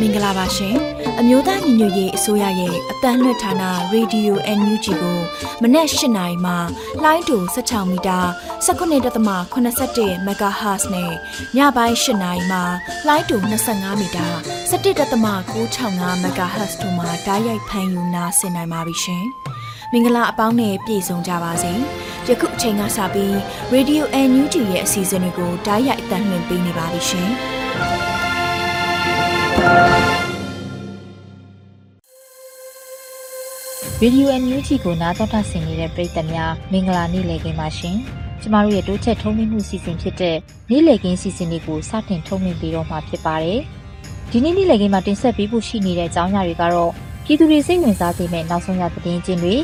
မင်္ဂလာပါရှင်အမျိုးသားညီညွတ်ရေးအစိုးရရဲ့အတန်းလွှတ်ဌာန Radio NUG ကိုမနေ့၈နိုင်မှလိုင်းတူ16မီတာ19.87 MHz နဲ့ညပိုင်း၈နိုင်မှလိုင်းတူ25မီတာ17.665 MHz တို့မှာဓာတ်ရိုက်ဖမ်းယူနာဆင်နိုင်ပါပြီရှင်မင်္ဂလာအပေါင်းနဲ့ပြည့်စုံကြပါစေယခုအချိန်ကစပြီး Radio NUG ရဲ့အစီအစဉ်လေးကိုဓာတ်ရိုက်အတန်းလွှင့်ပေးနေပါပြီရှင် ရေဒီယိုအန်ယူဂျီကိုနားတော်တာဆင်နေတဲ့ပရိသတ်များမင်္ဂလာနေ့လည်ခင်းပါရှင်။ကျမတို့ရဲ့တိုးချက်ထုံးမြင့်မှုစီစဉ်ဖြစ်တဲ့နေ့လည်ခင်းစီစဉ်လေးကိုစတင်ထုံးမြင့်ပေးတော့မှာဖြစ်ပါတယ်။ဒီနေ့နေ့လည်ခင်းမှာတင်ဆက်ပေးဖို့ရှိနေတဲ့အကြောင်းအရာတွေကတော့ပြည်သူတွေစိတ်ဝင်စားစေမယ့်နောက်ဆုံးရသတင်းချင်းတွေ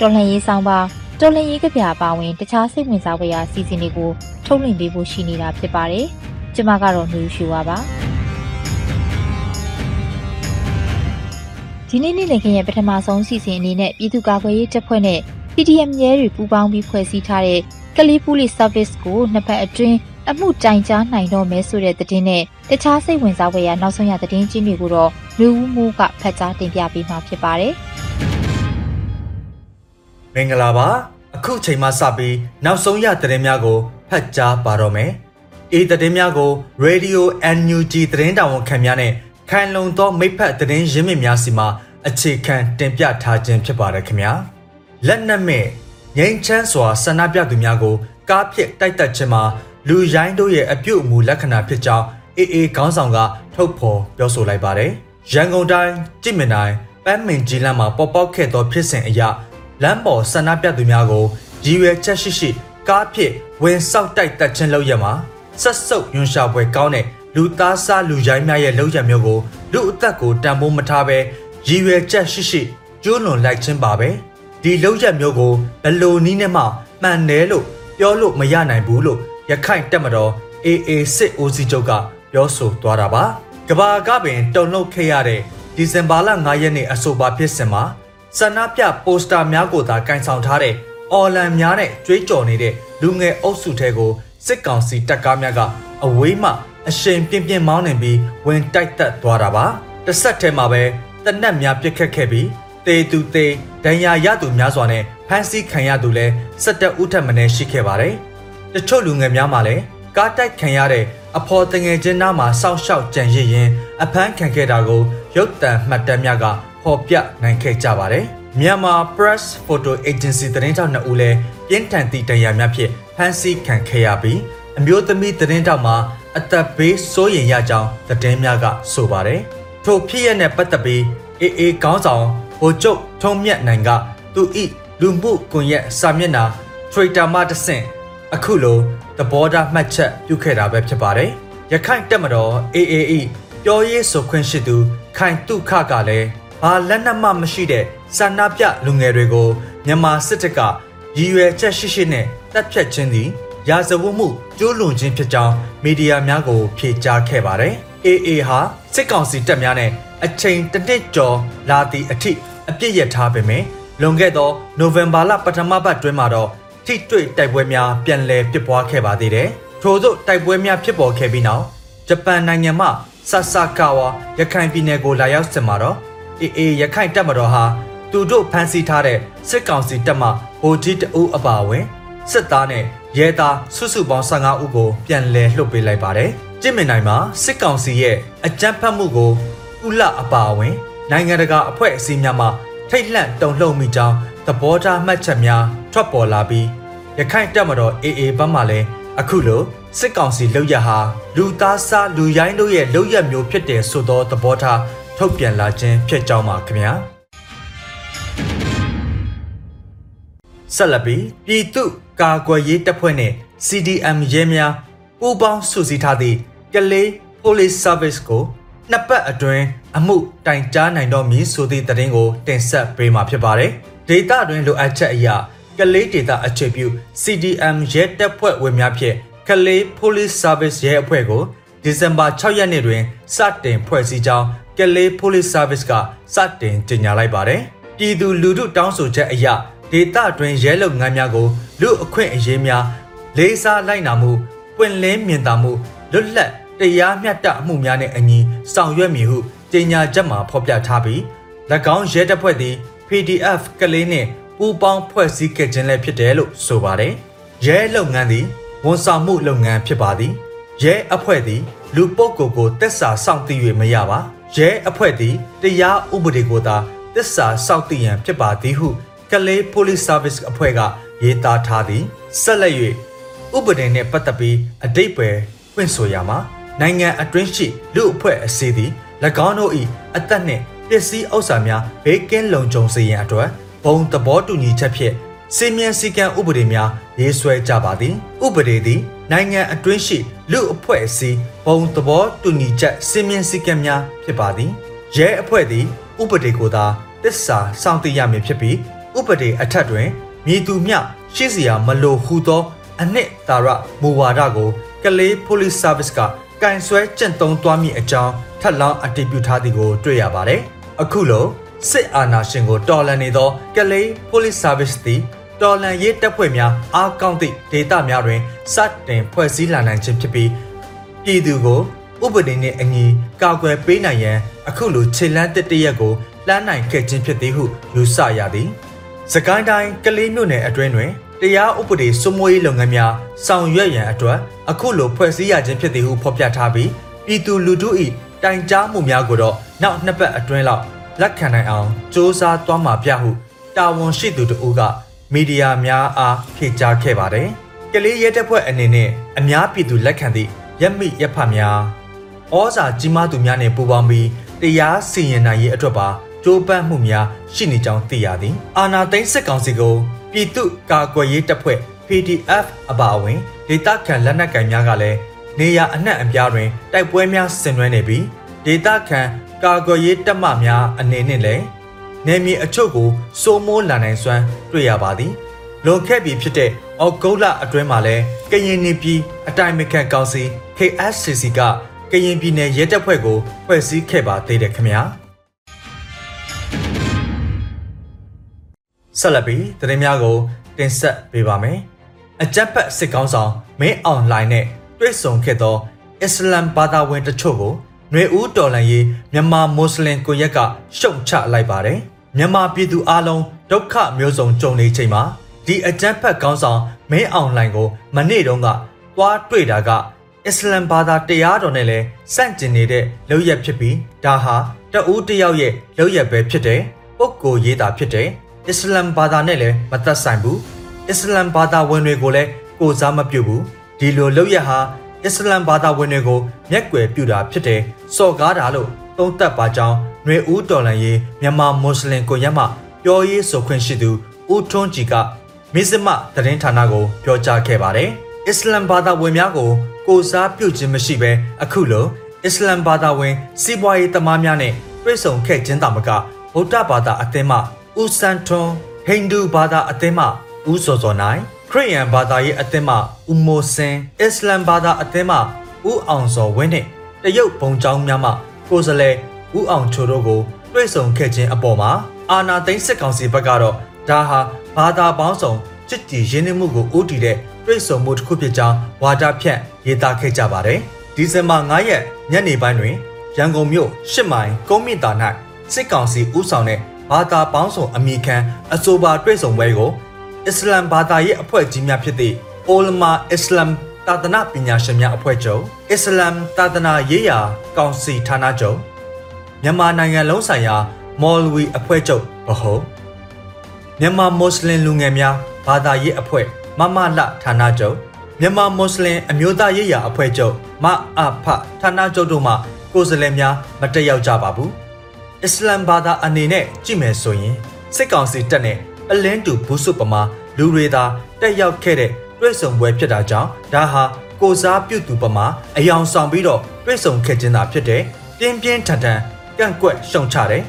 တော်လှန်ရေးဆောင်ပါတော်လှန်ရေးကြပြအပါဝင်တခြားစိတ်ဝင်စားဖွယ်ရာစီစဉ်တွေကိုထုတ်လွှင့်ပေးဖို့ရှိနေတာဖြစ်ပါတယ်။ကျမကတော့နှူးရှူပါပါ။ ဒီနေ့နေ့လည်ခင်းရဲ့ပထမဆုံးစီစဉ်အနေနဲ့ပြည်သူ့ကာကွယ်ရေးတပ်ဖွဲ့နဲ့ CDM ရဲတွေပူးပေါင်းပြီးဖွဲ့စည်းထားတဲ့ကလေး Police Service ကိုနှစ်ဖက်အတွင်းအမှုတိုင်ကြားနိုင်တော့မဲဆိုတဲ့သတင်းနဲ့တခြားစိတ်ဝင်စားဖွယ်ရာနောက်ဆုံးရသတင်းချင်းတွေကိုတော့လူဦးမှုကဖတ်ကြားတင်ပြပေးမှာဖြစ်ပါတယ်မင်္ဂလာပါအခုချိန်မှစပြီးနောက်ဆုံးရသတင်းများကိုဖတ်ကြားပါတော့မယ်အေးသတင်းများကို Radio NUG သတင်းတာဝန်ခံများနဲ့ ခိုင်လုံသောမိဖက်သတင်းရင်းမြစ်များစီမှအခြေခံတင်ပြထားခြင်းဖြစ်ပါတယ်ခင်ဗျာလက်နက်မဲ့ငိမ့်ချမ်းစွာဆန္ဒပြသူများကို ကားဖြစ်တိုက်တက်ခြင်းမှာလူရိုင်းတို့ရဲ့အပြုတ်အမူလက္ခဏာဖြစ်ကြောင်းအေးအေးခေါင်းဆောင်ကထုတ်ဖော်ပြောဆိုလိုက်ပါတယ်ရန်ကုန်တိုင်းကြည်မြင်တိုင်းပန်းမင်ကြီးလမ်းမှာပေါ်ပေါက်ခဲ့သောဖြစ်စဉ်အရလမ်းပေါ်ဆန္ဒပြသူများကိုရည်ရွယ်ချက်ရှိရှိကားဖြစ်ဝင်ဆောက်တိုက်တက်ခြင်းလုပ်ရမှာဆက်စုပ်ယွန်ရှာပွဲကောင်းတဲ့ လူသားစားလူရိုင်းများရဲ့လောက်ရမျိုးကိုလူအသက်ကိုတန်ဖိုးမထားဘဲရည်ရွယ်ချက်ရှိရှိကျိုးလွန်လိုက်ခြင်းပါပဲဒီလောက်ရမျိုးကိုဘယ်လိုနည်းနဲ့မှမှန်တယ်လို့ပြောလို့မရနိုင်ဘူးလို့ရခိုင်တက်မတော် AA စစ်ဦးစီးချုပ်ကပြောဆိုသွားတာပါကဘာကပင်တုံလှုပ်ခဲ့ရတဲ့ဒီဇင်ဘာလ9ရက်နေ့အဆိုပါဖြစ်စဉ်မှာဆန္ဒပြပိုစတာများကိုသာကင်ဆောင်ထားတဲ့အော်လန်များနဲ့ကြွေးကြော်နေတဲ့လူငယ်အုပ်စုထဲကိုစစ်ကောင်စီတပ်ကားများကအဝေးမှ အရှိန်ပြင်းပြင်းမောင်းနေပြီးဝင်တိုက်တက်သွားတာပါတစ်ဆက်တည်းမှာပဲတနက်များပြစ်ခတ်ခဲ့ပြီးတေသူတေဒဏ်ရာရသူများစွာနဲ့ဖမ်းဆီးခံရသူလည်း၁၁ဦးထက်မနည်းရှိခဲ့ပါတယ်တချို့လူငယ်များမှာလည်းကားတိုက်ခံရတဲ့အဖော်တငယ်ချင်းသားမှာစောင့်ရှောက်ကြံရစ်ရင်အဖမ်းခံခဲ့တာကိုရုပ်တံမှတ်တမ်းများကဖော်ပြနိုင်ခဲ့ကြပါတယ်မြန်မာ Press Photo Agency သတင်းထောက်နှစ်ဦးလည်းပြင်းထန်သည့်တရားများဖြင့်ဖမ်းဆီးခံခဲ့ရပြီးအမျိုးသမီးသတင်းထောက်မှာ အသက်ဘေးစိုးရိမ်ရကြောင်းသတင်းများကဆိုပါတယ်။ထိုဖြစ်ရတဲ့ပတ်သက်ပြီးအေအေကောင်းဆောင်ဗိုလ်ချုပ်ထုံးမြတ်နိုင်ကသူဤလူမှုကွန်ရက်စာမျက်နှာ Twitter မှာတဆင့်အခုလိုသဘောထားမှတ်ချက်ပြုခဲ့တာပဲဖြစ်ပါတယ်။ရခိုင်တက်မတော် AAE ပြောရေးဆိုခွင့်ရှိသူ ခိုင်တုခကလည်းဘာလက်နက်မှမရှိတဲ့ဆန္ဒပြလူငယ်တွေကိုမြန်မာစစ်တပ်ကရည်ရွယ်ချက်ရှိရှိနဲ့တပ်ဖြတ်ခြင်းသည် ရာဇဝတ်မှုကျိုးလွန်ခြင်းဖြစ်ကြောင်းမီဒီယာများကို ဖြေကြားခဲ့ပါတယ်။ AA ဟာစစ်ကောင်စီတပ်များနဲ့အချိန်တစ်နှစ်ကျော်လာသည့်အထိအပြစ်ရထားပေမယ့်လွန်ခဲ့သောနိုဝင်ဘာလပထမပတ်တွင်မှာတော့ထိတွေ့တိုက်ပွဲများပြန်လည်ဖြစ်ပွားခဲ့ပါသေးတယ်။ထို့သောတိုက်ပွဲများဖြစ်ပေါ်ခဲ့ပြီးနောက်ဂျပန်နိုင်ငံမှဆာဆာကာဝါရခိုင်ပြည်နယ်ကိုလာရောက်စင်မှာတော့ AA ရခိုင်တပ်မတော်ဟာသူတို့ဖမ်းဆီးထားတဲ့စစ်ကောင်စီတပ်မှဗိုလ်ကြီးတအုပ်အပါအဝင်စစ်သားနဲ့ ရဲသားစုစုပေါင်း15ဦးကိုပြန်လည်လွှတ်ပေးလိုက်ပါတယ်။ကြစ်မင်နိုင်မှာစစ်ကောင်စီရဲ့အကြမ်းဖက်မှုကိုဥလအပါအဝင် နိုင်ငံတကာအဖွဲ့အစည်းများမှထိတ်လန့်တုန်လှုပ်မိကြောင်းသဘောထားမှတ်ချက်များထွက်ပေါ်လာပြီးရခိုင်တပ်မတော် AA ဘက်မှလည်းအခုလိုစစ်ကောင်စီလုပ်ရဟာလူသားစားလူရိုင်းတို့ရဲ့လုပ်ရမျိုးဖြစ်တယ်ဆိုသောသဘောထားထုတ်ပြန်လာခြင်းဖြစ်ကြောင်းပါခင်ဗျာ ဆက်လက်ပြီးပြည်သူ့ကာကွယ်ရေးတပ်ဖွဲ့နဲ့ CDM ရဲများပူးပေါင်းစုစည်းထားသည့်ကလေး Police Service ကိုနှစ်ပတ်အတွင်းအမှုတိုင်ကြားနိုင်တော့မည်ဆိုသည့်သတင်းကိုတင်ဆက်ပေးမှာဖြစ်ပါတယ်။ဒေတာတွင်လိုအပ်ချက်အရကလေးဒေတာအခြေပြု CDM ရဲတပ်ဖွဲ့ဝင်များဖြင့်ကလေး Police Service ရဲအဖွဲ့ကိုဒီဇင်ဘာ6ရက်နေ့တွင်စတင်ဖွဲ့စည်းကြောင်းကလေး Police Service ကစတင်ကြေညာလိုက်ပါတယ်။ပြည်သူလူထုတောင်းဆိုချက်အရ ဒေတာတွင်ရဲလုပ်ငန်းများကိုလူအခွင့်အရေးများလေးစားလိုက်နာမှုပွင့်လင်းမြင်သာမှုလွတ်လပ်တရားမျှတမှုများနဲ့အညီဆောင်ရွက်မည်ဟုကြေညာချက်မှာဖော်ပြထားပြီး၎င်းရဲတပ်ဖွဲ့သည် PDF ကလေးနှင့်ပူးပေါင်းဖွဲ့စည်းခဲ့ခြင်းလည်းဖြစ်တယ်လို့ဆိုပါတယ်။ရဲလုပ်ငန်းသည်ဝန်ဆောင်မှုလုပ်ငန်းဖြစ်ပါသည်။ရဲအဖွဲ့သည်လူပုဂ္ဂိုလ်ကိုတက်စာစောင့်သိ၍မရပါ။ရဲအဖွဲ့သည်တရားဥပဒေကိုသာတက်စာစောင့်သိရန်ဖြစ်ပါသည်ဟု ကလေး Police Service အဖွဲ့ကရေးသားထားသည်ဆက်လက်၍ဥပဒေနှင့်ပတ်သက်ပြီးအတိတ်ပဲဖွင့်ဆိုရမှာနိုင်ငံအတွင်းရှိလူအဖွဲ့အစည်းသည်၎င်းတို့၏အသက်နှင့်ပစ္စည်းဥစ္စာများဘေးကင်းလုံခြုံစေရန်အတွက်ဘုံသဘောတူညီချက်ဖြင့်စီမံစည်းကမ်းဥပဒေများရေးဆွဲကြပါသည်ဥပဒေသည်နိုင်ငံအတွင်းရှိလူအဖွဲ့အစည်းဘုံသဘောတူညီချက်စီမံစည်းကမ်းများဖြစ်ပါသည်ရဲအဖွဲ့သည် ဥပဒေကိုသာတစ္ဆာစောင့်သိရမည်ဖြစ်ပြီး ဥပဒေအထက်တွင်မည်သူမျှရှိစရာမလိုဟုသော အနှစ်သာရမူဝါဒကိုကလေး Police Service ကကင်ဆွဲကျင့်သုံးသွားမည့်အကြောင်းထပ်လောင်းအတည်ပြုထားသည်ကိုတွေ့ရပါတယ်။အခုလိုစစ်အာဏာရှင်ကိုတော်လှန်နေသောကလေး Police Service သည်တော်လှန်ရေးတပ်ဖွဲ့များအားကောင်းသည့်ဒေသများတွင်စတင်ဖွဲ့စည်းလာနိုင်ခြင်းဖြစ်ပြီးပြည်သူကိုဥပဒေနှင့်အညီကာကွယ်ပေးနိုင်ရန်အခုလိုခြေလှမ်းတစ်တရက်ကိုလှမ်းနိုင်ခဲ့ခြင်းဖြစ်သည်ဟုယူဆရသည်။ စကိုင်းတိုင်းကလေးမြို့နယ်အတွင်းတွင်တရားဥပဒေစိုးမိုးရေးလုပ်ငန်းများဆောင်ရွက်ရန်အတွက်အခုလိုဖွဲ့စည်းရခြင်းဖြစ်သည်ဟုဖော်ပြထားပြီးပြည်သူလူထု၏တိုင်ကြားမှုများကိုတော့နောက်နှစ်ပတ်အတွင်းလောက်လက်ခံနိုင်အောင်စ조사သွားမှာပြဟုတာဝန်ရှိသူတို့ကမီဒီယာများအားဖြေကြားခဲ့ပါတယ်။ကလေးရဲတပ်ဖွဲ့အနေနဲ့အများပြည်သူလက်ခံသည့်ရက်မိရက်ဖတ်များဩဇာကြီးမားသူများနဲ့ပူးပေါင်းပြီးတရားစီရင်နိုင်ရေးအတွက်ပါ ကြိုးပမ်းမှုများရှိနေကြောင်းသိရသည်။အာနာသိန်းစစ်ကောင်စီကိုပြည်သူ့ကာကွယ်ရေးတပ်ဖွဲ့ PDF အပါအဝင်ဒေသခံလက်နက်ကိုင်များကလည်းနေရအနှံ့အပြားတွင်တိုက်ပွဲများဆင်နွှဲနေပြီးဒေသခံကာကွယ်ရေးတပ်မများအနေနဲ့လည်းနေမြေအချို့ကိုစိုးမိုးလာနိုင်စွမ်းတွေ့ရပါသည်လွန်ခဲ့ပြီဖြစ်တဲ့အော်ဂုတ်လအတွင်းမှာလည်းကရင်နေပြည်အတိုင်းမကန်ကောင်စီ KSCC ကကရင်ပြည်နယ်ရဲတပ်ဖွဲ့ကိုဖွဲ့စည်းခဲ့ပါသေးတယ်ခင်ဗျာ ဆက်လက်ပြီးသတင်းများကိုတင်ဆက်ပေးပါမယ်။အကြက်ဖက်စစ်ကောင်းဆောင်မင်းအွန်လိုင်းနဲ့တွေ့ဆုံခဲ့သောအစ္စလမ်ဘာသာဝင်တချို့ကိုຫນွေဦးတော်လန်ရေးမြန်မာမွတ်စလင်ကိုရက်ကရှုံချလိုက်ပါတယ်။မြန်မာပြည်သူအလုံးဒုက္ခမျိုးစုံကြုံနေချိန်မှာဒီအကြက်ဖက်ကောင်းဆောင်မင်းအွန်လိုင်းကိုမနေ့တုန်းကတွားတွေ့တာကအစ္စလမ်ဘာသာတရားတော်နဲ့လည်းစန့်ကျင်နေတဲ့လောက်ရက်ဖြစ်ပြီးဒါဟာတဦးတယောက်ရဲ့လောက်ရက်ပဲဖြစ်တယ်။ပုဂ္ဂိုလ်ရေးတာဖြစ်တယ်။ အစ္စလမ်ဘာသာနဲ့လည်းမသက်ဆိုင်ဘူးအစ္စလမ်ဘာသာဝင်တွေကိုလည်းကိုစားမပြုတ်ဘူးဒီလိုလုပ်ရဟာအစ္စလမ်ဘာသာဝင်တွေကိုမျက်ကွယ်ပြုတာဖြစ်တယ်စော်ကားတာလို့သုံးသပ်ပါကြောင်းຫນွေဦးတော်လန်ရေးမြန်မာမွတ်စလင်ကိုရက်မှပြောရေးဆိုခွင့်ရှိသူဦးထွန်းကြည်ကမစ္စမသတင်းဌာနကိုပြောကြားခဲ့ပါတယ်အစ္စလမ်ဘာသာဝင်များကိုကိုစားပြုတ်ခြင်းမရှိဘဲအခုလိုအစ္စလမ်ဘာသာဝင် စီးပွားရေးသမားများနဲ့တွေ့ဆုံခဲ့ခြင်းတာမကဗုဒ္ဓဘာသာအသင်းမှ ဦးစန်ထွန်းဟိန္ဒူဘာသာအသင်းမှဦးစောစောနိုင်ခရစ်ယာန်ဘာသာရေးအသင်းမှဦးမိုးစင်အစ္စလမ်ဘာသာအသင်းမှဦးအောင်စောဝင်းနဲ့တရုတ်ဘုံကျောင်းများမှကိုယ်စလဲဦးအောင်ချိုတို့ကိုတွေ့ဆုံခဲ့ခြင်းအပေါ်မှာအာနာသိန်းစစ်ကောင်စီဘက်ကတော့ဒါဟာဘာသာပေါင်းစုံချစ်ကြည်ရင်းနှီးမှုကိုဦးတည်တဲ့တွေ့ဆုံမှုတစ်ခုဖြစ်ကြောင်းဝါဒဖြန့်ရေးသားခဲ့ကြပါတယ်ဒီဇင်ဘာ9ရက်ညနေပိုင်းတွင်ရန်ကုန်မြို့ရှစ်မိုင်ကုန်းမြင့်တာ၌စစ်ကောင်စီဦးဆောင်တဲ့ ဘာသာပေါင်းစုံအမိခံအဆိုပါတွေ့ဆုံပွဲကိုအစ္စလမ်ဘာသာရေးအဖွဲ့ကြီးများဖြစ်သည့်အိုလမာအစ္စလမ်သာသနာပညာရှင်များအဖွဲ့ချုပ်အစ္စလမ်သာသနာရေးရာကောင်စီဌာနချုပ်မြန်မာနိုင်ငံလုံးဆိုင်ရာမော်လဝီအဖွဲ့ချုပ်ဗဟိုမြန်မာမွတ်စလင်လူငယ်များဘာသာရေးအဖွဲ့မမလဌာနချုပ်မြန်မာမွတ်စလင်အမျိုးသားရေးရာအဖွဲ့ချုပ်မအဖဌာနချုပ်တို့မှကိုယ်စားလှယ်များမတက်ရောက်ကြပါဘူး အစ္စလမ်ဘာသာအနေနဲ့ကြည့်မယ်ဆိုရင်စစ်ကောင်စီတပ်နဲ့အလင်းတူဘူးစုပမာလူတွေသာတက်ရောက်ခဲ့တဲ့တွဲဆုံပွဲဖြစ်တာကြောင့်ဒါဟာကိုစားပြုတ်သူပမာအယောင်ဆောင်ပြီးတော့တွဲဆုံခဲ့ခြင်းသာဖြစ်တယ်ပြင်းပြင်းထန်ထန်ကန့်ကွက်ရှုံချတယ်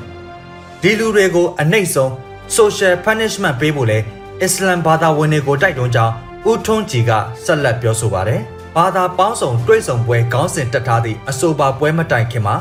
ဒီလူတွေကိုအနှိမ့်ဆုံး social punishment ပေးဖို့လဲအစ္စလမ်ဘာသာဝင်တွေကိုတိုက်တွန်းကြောင်းဦးထွန်းကြည်ကဆက်လက်ပြောဆိုပါတယ်ဘာသာပေါင်းစုံတွဲဆောင်ပွဲခေါင်းစဉ်တက်ထားသည့်အဆိုပါပွဲမတိုင်ခင်မှာ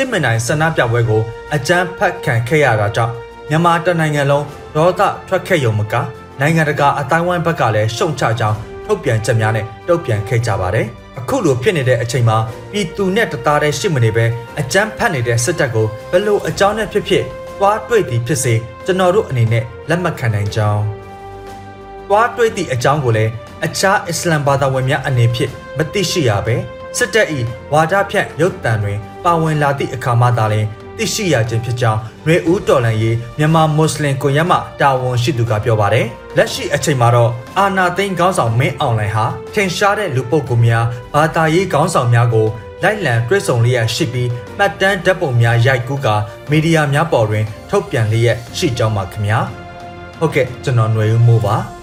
စစ်မင်တိုင်းဆန္ဒပြပွဲကိုအကြမ်းဖက်ခံခဲ့ရတာကြောင့်မြန်မာတနိုင်ငံလုံးဒေါသထွက်ခဲ့ရုံမကနိုင်ငံတကာအတိုင်းဝိုင်းဘက်ကလည်းရှုံချကြောင်းထုတ်ပြန်ချက်များနဲ့တုံ့ပြန်ခဲ့ကြပါတယ်။အခုလိုဖြစ်နေတဲ့အချိန်မှာပြည်သူနဲ့တသားတည်းရှိမနေပဲအကြမ်းဖက်နေတဲ့စစ်တပ်ကိုဘယ်လိုအကြောင်းနဲ့ဖြစ်ဖြစ်သွားတွေ့သည်ဖြစ်စေကျွန်တော်တို့အနေနဲ့လက်မခံနိုင်ကြောင်းသွားတွေ့သည့်အကြောင်းကိုလည်းအခြားအစ္စလမ်ဘာသာဝင်များအနေဖြင့်မသိရှိရပဲ စစ်တပ်၏ဝါဒဖြန့်ရုပ်သံတွင်ပါဝင်လာသည့်အခါမှသာလျှင်သိရှိရခြင်းဖြစ်ကြောင်းရွေဦးတော်လန်ရေးမြန်မာမွတ်စလင်ကွန်ရက်မှတာဝန်ရှိသူကပြောပါတယ်။လက်ရှိအချိန်မှာတော့အာနာသိန်းခေါင်းဆောင်မင်းအောင်လှိုင်ဟာထင်ရှားတဲ့လူပုဂ္ဂိုလ်များဘာသာရေးခေါင်းဆောင်များကိုလိုက်လံတွဲဆောင်လျက်ရှိပြီးမှတ်တမ်းဓာတ်ပုံများရိုက်ကူးကာမီဒီယာများပေါ်တွင်ထုတ်ပြန်လျက်ရှိကြောင်းပါခင်ဗျာ။ဟုတ်ကဲ့ကျွန်တော်ຫນွေဦးမိုးပါ။